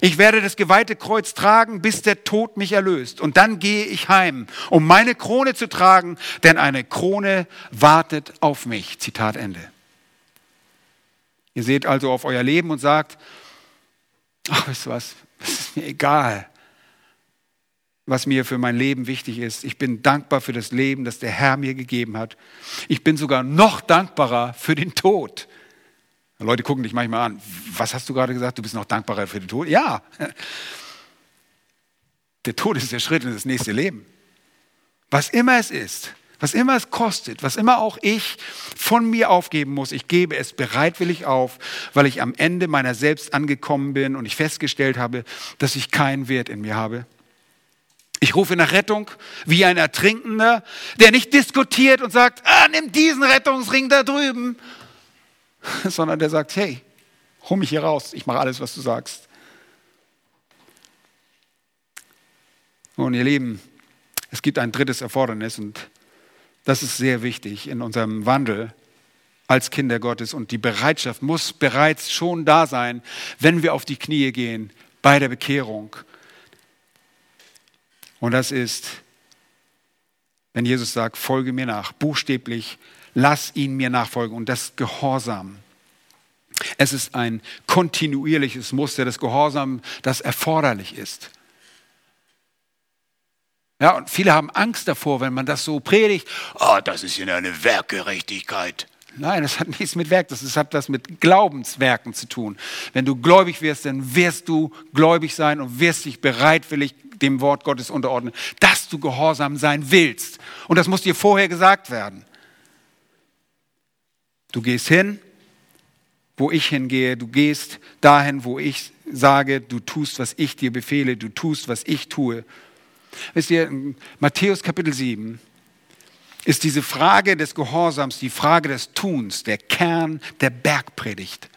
Ich werde das geweihte Kreuz tragen, bis der Tod mich erlöst. Und dann gehe ich heim, um meine Krone zu tragen, denn eine Krone wartet auf mich. Zitat Ende. Ihr seht also auf euer Leben und sagt, ach, weißt du was, es ist mir egal, was mir für mein Leben wichtig ist. Ich bin dankbar für das Leben, das der Herr mir gegeben hat. Ich bin sogar noch dankbarer für den Tod. Leute gucken dich manchmal an. Was hast du gerade gesagt? Du bist noch dankbarer für den Tod? Ja. Der Tod ist der Schritt in das nächste Leben. Was immer es ist, was immer es kostet, was immer auch ich von mir aufgeben muss, ich gebe es bereitwillig auf, weil ich am Ende meiner selbst angekommen bin und ich festgestellt habe, dass ich keinen Wert in mir habe. Ich rufe nach Rettung wie ein Ertrinkender, der nicht diskutiert und sagt, ah, nimm diesen Rettungsring da drüben, sondern der sagt, hey, hol mich hier raus, ich mache alles, was du sagst. Und ihr Lieben, es gibt ein drittes Erfordernis und das ist sehr wichtig in unserem Wandel als Kinder Gottes und die Bereitschaft muss bereits schon da sein, wenn wir auf die Knie gehen bei der Bekehrung. Und das ist, wenn Jesus sagt, folge mir nach, buchstäblich lass ihn mir nachfolgen. Und das Gehorsam. Es ist ein kontinuierliches Muster des Gehorsam, das erforderlich ist. Ja, und viele haben Angst davor, wenn man das so predigt. Oh, das ist ja eine Werkgerechtigkeit. Nein, das hat nichts mit Werk, das hat was mit Glaubenswerken zu tun. Wenn du gläubig wirst, dann wirst du gläubig sein und wirst dich bereitwillig dem Wort Gottes unterordnen, dass du gehorsam sein willst. Und das muss dir vorher gesagt werden. Du gehst hin, wo ich hingehe, du gehst dahin, wo ich sage, du tust, was ich dir befehle, du tust, was ich tue. Wisst ihr, Matthäus Kapitel 7 ist diese Frage des Gehorsams, die Frage des Tuns, der Kern der Bergpredigt.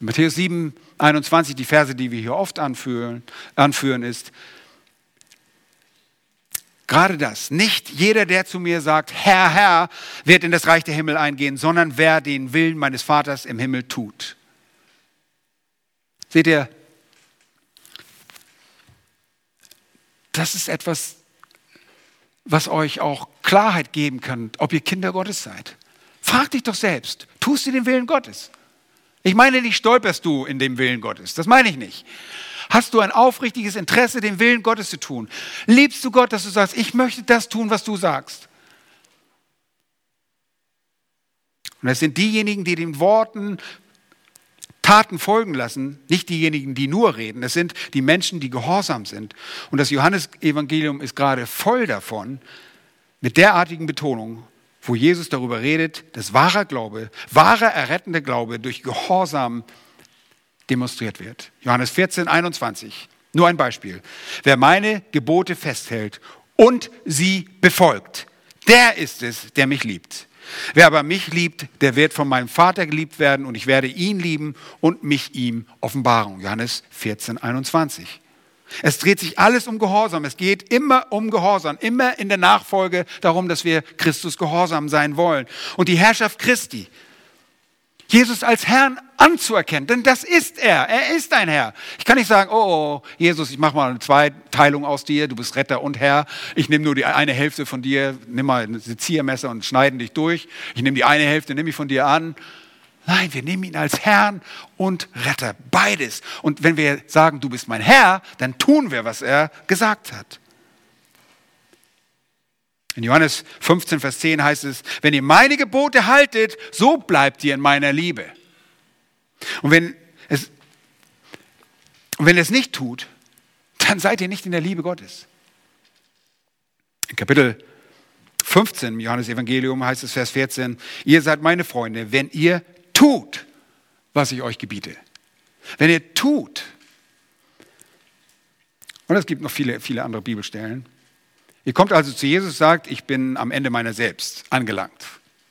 Matthäus 7, 21, die Verse, die wir hier oft anführen, anführen, ist, gerade das, nicht jeder, der zu mir sagt, Herr, Herr, wird in das Reich der Himmel eingehen, sondern wer den Willen meines Vaters im Himmel tut. Seht ihr, das ist etwas, was euch auch Klarheit geben kann, ob ihr Kinder Gottes seid. Frag dich doch selbst, tust du den Willen Gottes? Ich meine nicht, stolperst du in dem Willen Gottes. Das meine ich nicht. Hast du ein aufrichtiges Interesse, den Willen Gottes zu tun? Liebst du Gott, dass du sagst, ich möchte das tun, was du sagst? Und das sind diejenigen, die den Worten Taten folgen lassen, nicht diejenigen, die nur reden. Das sind die Menschen, die gehorsam sind. Und das Johannesevangelium ist gerade voll davon, mit derartigen Betonungen, wo Jesus darüber redet, dass wahrer Glaube, wahrer errettender Glaube durch Gehorsam demonstriert wird. Johannes 14, 21. Nur ein Beispiel. Wer meine Gebote festhält und sie befolgt, der ist es, der mich liebt. Wer aber mich liebt, der wird von meinem Vater geliebt werden und ich werde ihn lieben und mich ihm offenbaren. Johannes 14, 21. Es dreht sich alles um Gehorsam. Es geht immer um Gehorsam, immer in der Nachfolge darum, dass wir Christus gehorsam sein wollen. Und die Herrschaft Christi, Jesus als Herrn anzuerkennen, denn das ist er. Er ist ein Herr. Ich kann nicht sagen, oh, oh Jesus, ich mache mal eine Zweiteilung aus dir, du bist Retter und Herr. Ich nehme nur die eine Hälfte von dir, nimm mal ein Ziermesser und schneiden dich durch. Ich nehme die eine Hälfte, nehme ich von dir an. Nein, wir nehmen ihn als Herrn und Retter, beides. Und wenn wir sagen, du bist mein Herr, dann tun wir, was er gesagt hat. In Johannes 15, Vers 10 heißt es, wenn ihr meine Gebote haltet, so bleibt ihr in meiner Liebe. Und wenn es, wenn es nicht tut, dann seid ihr nicht in der Liebe Gottes. In Kapitel 15 im Johannes Evangelium heißt es Vers 14, ihr seid meine Freunde, wenn ihr tut, was ich euch gebiete. Wenn ihr tut. Und es gibt noch viele, viele andere Bibelstellen. Ihr kommt also zu Jesus und sagt, ich bin am Ende meiner selbst angelangt.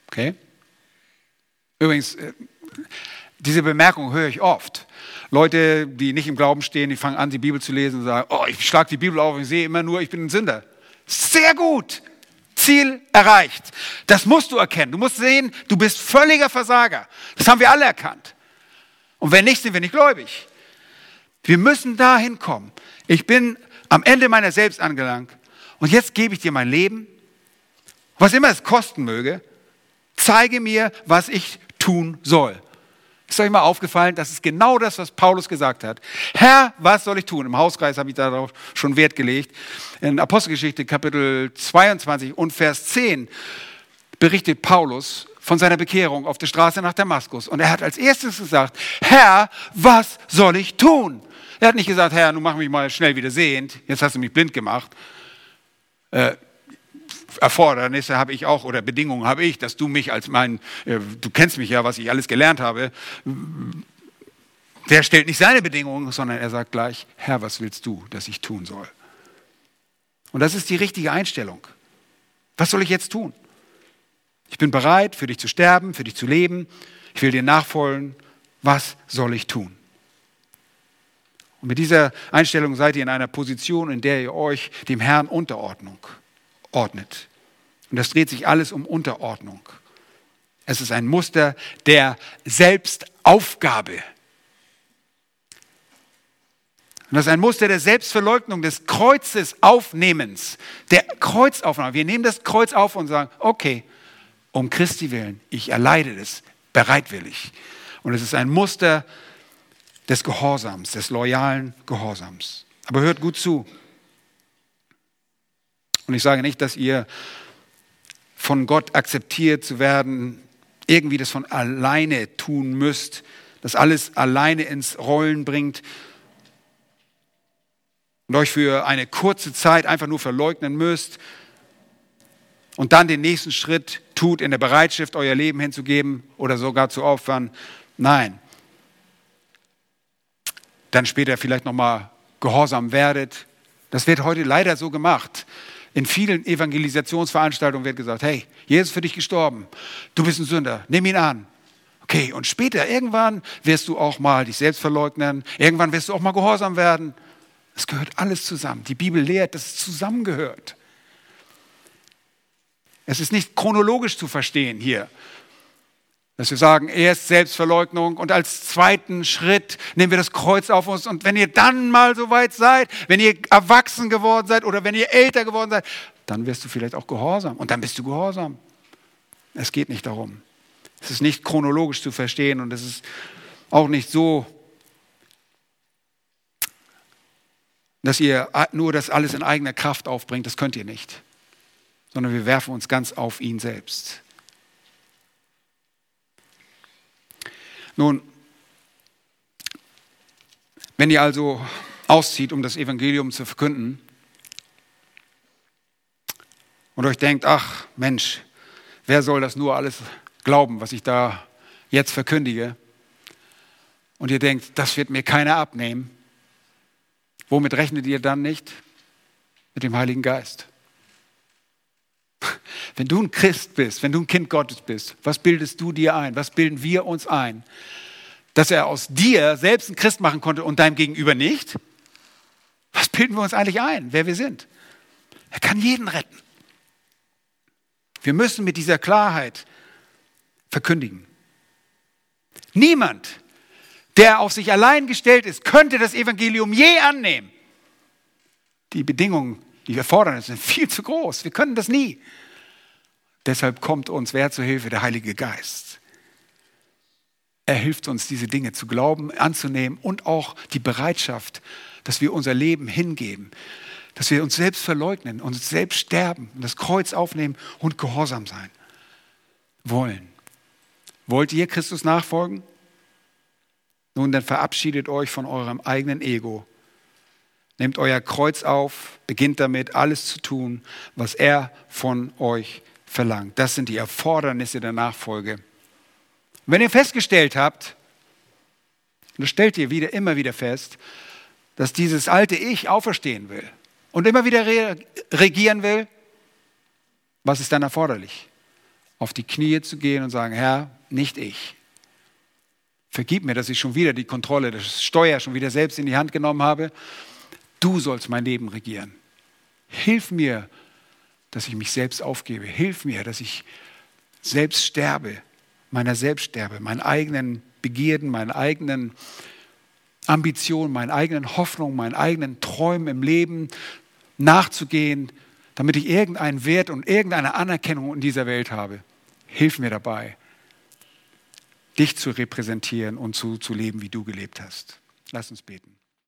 Okay? Übrigens, äh, diese Bemerkung höre ich oft. Leute, die nicht im Glauben stehen, die fangen an, die Bibel zu lesen und sagen, oh, ich schlage die Bibel auf und ich sehe immer nur, ich bin ein Sünder. Sehr gut. Ziel erreicht. Das musst du erkennen. Du musst sehen, du bist völliger Versager. Das haben wir alle erkannt. Und wenn nicht, sind wir nicht gläubig. Wir müssen dahin kommen. Ich bin am Ende meiner selbst angelangt und jetzt gebe ich dir mein Leben, was immer es kosten möge, zeige mir, was ich tun soll. Ist euch mal aufgefallen, das ist genau das, was Paulus gesagt hat. Herr, was soll ich tun? Im Hauskreis habe ich darauf schon Wert gelegt. In Apostelgeschichte Kapitel 22 und Vers 10 berichtet Paulus von seiner Bekehrung auf der Straße nach Damaskus. Und er hat als erstes gesagt, Herr, was soll ich tun? Er hat nicht gesagt, Herr, nun mach mich mal schnell wieder sehend, jetzt hast du mich blind gemacht äh, Erfordernisse habe ich auch oder Bedingungen habe ich, dass du mich als mein, äh, du kennst mich ja, was ich alles gelernt habe. Der stellt nicht seine Bedingungen, sondern er sagt gleich, Herr, was willst du, dass ich tun soll? Und das ist die richtige Einstellung. Was soll ich jetzt tun? Ich bin bereit, für dich zu sterben, für dich zu leben. Ich will dir nachfolgen. Was soll ich tun? Und mit dieser Einstellung seid ihr in einer Position, in der ihr euch dem Herrn Unterordnung ordnet. Und das dreht sich alles um Unterordnung. Es ist ein Muster der Selbstaufgabe. Und das ist ein Muster der Selbstverleugnung, des Kreuzes aufnehmens, der Kreuzaufnahme. Wir nehmen das Kreuz auf und sagen, okay, um Christi willen, ich erleide das bereitwillig. Und es ist ein Muster des Gehorsams, des loyalen Gehorsams. Aber hört gut zu. Und ich sage nicht, dass ihr von Gott akzeptiert zu werden irgendwie das von alleine tun müsst, das alles alleine ins Rollen bringt und euch für eine kurze Zeit einfach nur verleugnen müsst und dann den nächsten Schritt tut in der Bereitschaft, euer Leben hinzugeben oder sogar zu opfern. Nein. Dann später vielleicht nochmal gehorsam werdet. Das wird heute leider so gemacht. In vielen Evangelisationsveranstaltungen wird gesagt, hey, Jesus ist für dich gestorben. Du bist ein Sünder. Nimm ihn an. Okay, und später, irgendwann wirst du auch mal dich selbst verleugnen. Irgendwann wirst du auch mal gehorsam werden. Es gehört alles zusammen. Die Bibel lehrt, dass es zusammengehört. Es ist nicht chronologisch zu verstehen hier, dass wir sagen, erst Selbstverleugnung und als zweiten Schritt nehmen wir das Kreuz auf uns und wenn ihr dann mal so weit seid, wenn ihr erwachsen geworden seid oder wenn ihr älter geworden seid, dann wirst du vielleicht auch gehorsam und dann bist du gehorsam. Es geht nicht darum. Es ist nicht chronologisch zu verstehen und es ist auch nicht so dass ihr nur das alles in eigener Kraft aufbringt, das könnt ihr nicht, sondern wir werfen uns ganz auf ihn selbst. Nun, wenn ihr also auszieht, um das Evangelium zu verkünden und euch denkt, ach Mensch, wer soll das nur alles glauben, was ich da jetzt verkündige? Und ihr denkt, das wird mir keiner abnehmen, Womit rechnet ihr dann nicht? Mit dem Heiligen Geist. Wenn du ein Christ bist, wenn du ein Kind Gottes bist, was bildest du dir ein? Was bilden wir uns ein? Dass er aus dir selbst einen Christ machen konnte und deinem Gegenüber nicht? Was bilden wir uns eigentlich ein, wer wir sind? Er kann jeden retten. Wir müssen mit dieser Klarheit verkündigen. Niemand der auf sich allein gestellt ist, könnte das Evangelium je annehmen. Die Bedingungen, die wir fordern, sind viel zu groß. Wir können das nie. Deshalb kommt uns wer zur Hilfe? Der Heilige Geist. Er hilft uns, diese Dinge zu glauben, anzunehmen und auch die Bereitschaft, dass wir unser Leben hingeben, dass wir uns selbst verleugnen, uns selbst sterben und das Kreuz aufnehmen und gehorsam sein wollen. Wollt ihr Christus nachfolgen? Nun, dann verabschiedet euch von eurem eigenen Ego. Nehmt euer Kreuz auf, beginnt damit, alles zu tun, was er von euch verlangt. Das sind die Erfordernisse der Nachfolge. Und wenn ihr festgestellt habt, und das stellt ihr wieder, immer wieder fest, dass dieses alte Ich auferstehen will und immer wieder regieren will, was ist dann erforderlich? Auf die Knie zu gehen und sagen, Herr, nicht ich, Vergib mir, dass ich schon wieder die Kontrolle, das Steuer schon wieder selbst in die Hand genommen habe. Du sollst mein Leben regieren. Hilf mir, dass ich mich selbst aufgebe. Hilf mir, dass ich selbst sterbe, meiner selbst sterbe, meinen eigenen Begierden, meinen eigenen Ambitionen, meinen eigenen Hoffnungen, meinen eigenen Träumen im Leben nachzugehen, damit ich irgendeinen Wert und irgendeine Anerkennung in dieser Welt habe. Hilf mir dabei dich zu repräsentieren und zu, zu leben, wie du gelebt hast. Lass uns beten.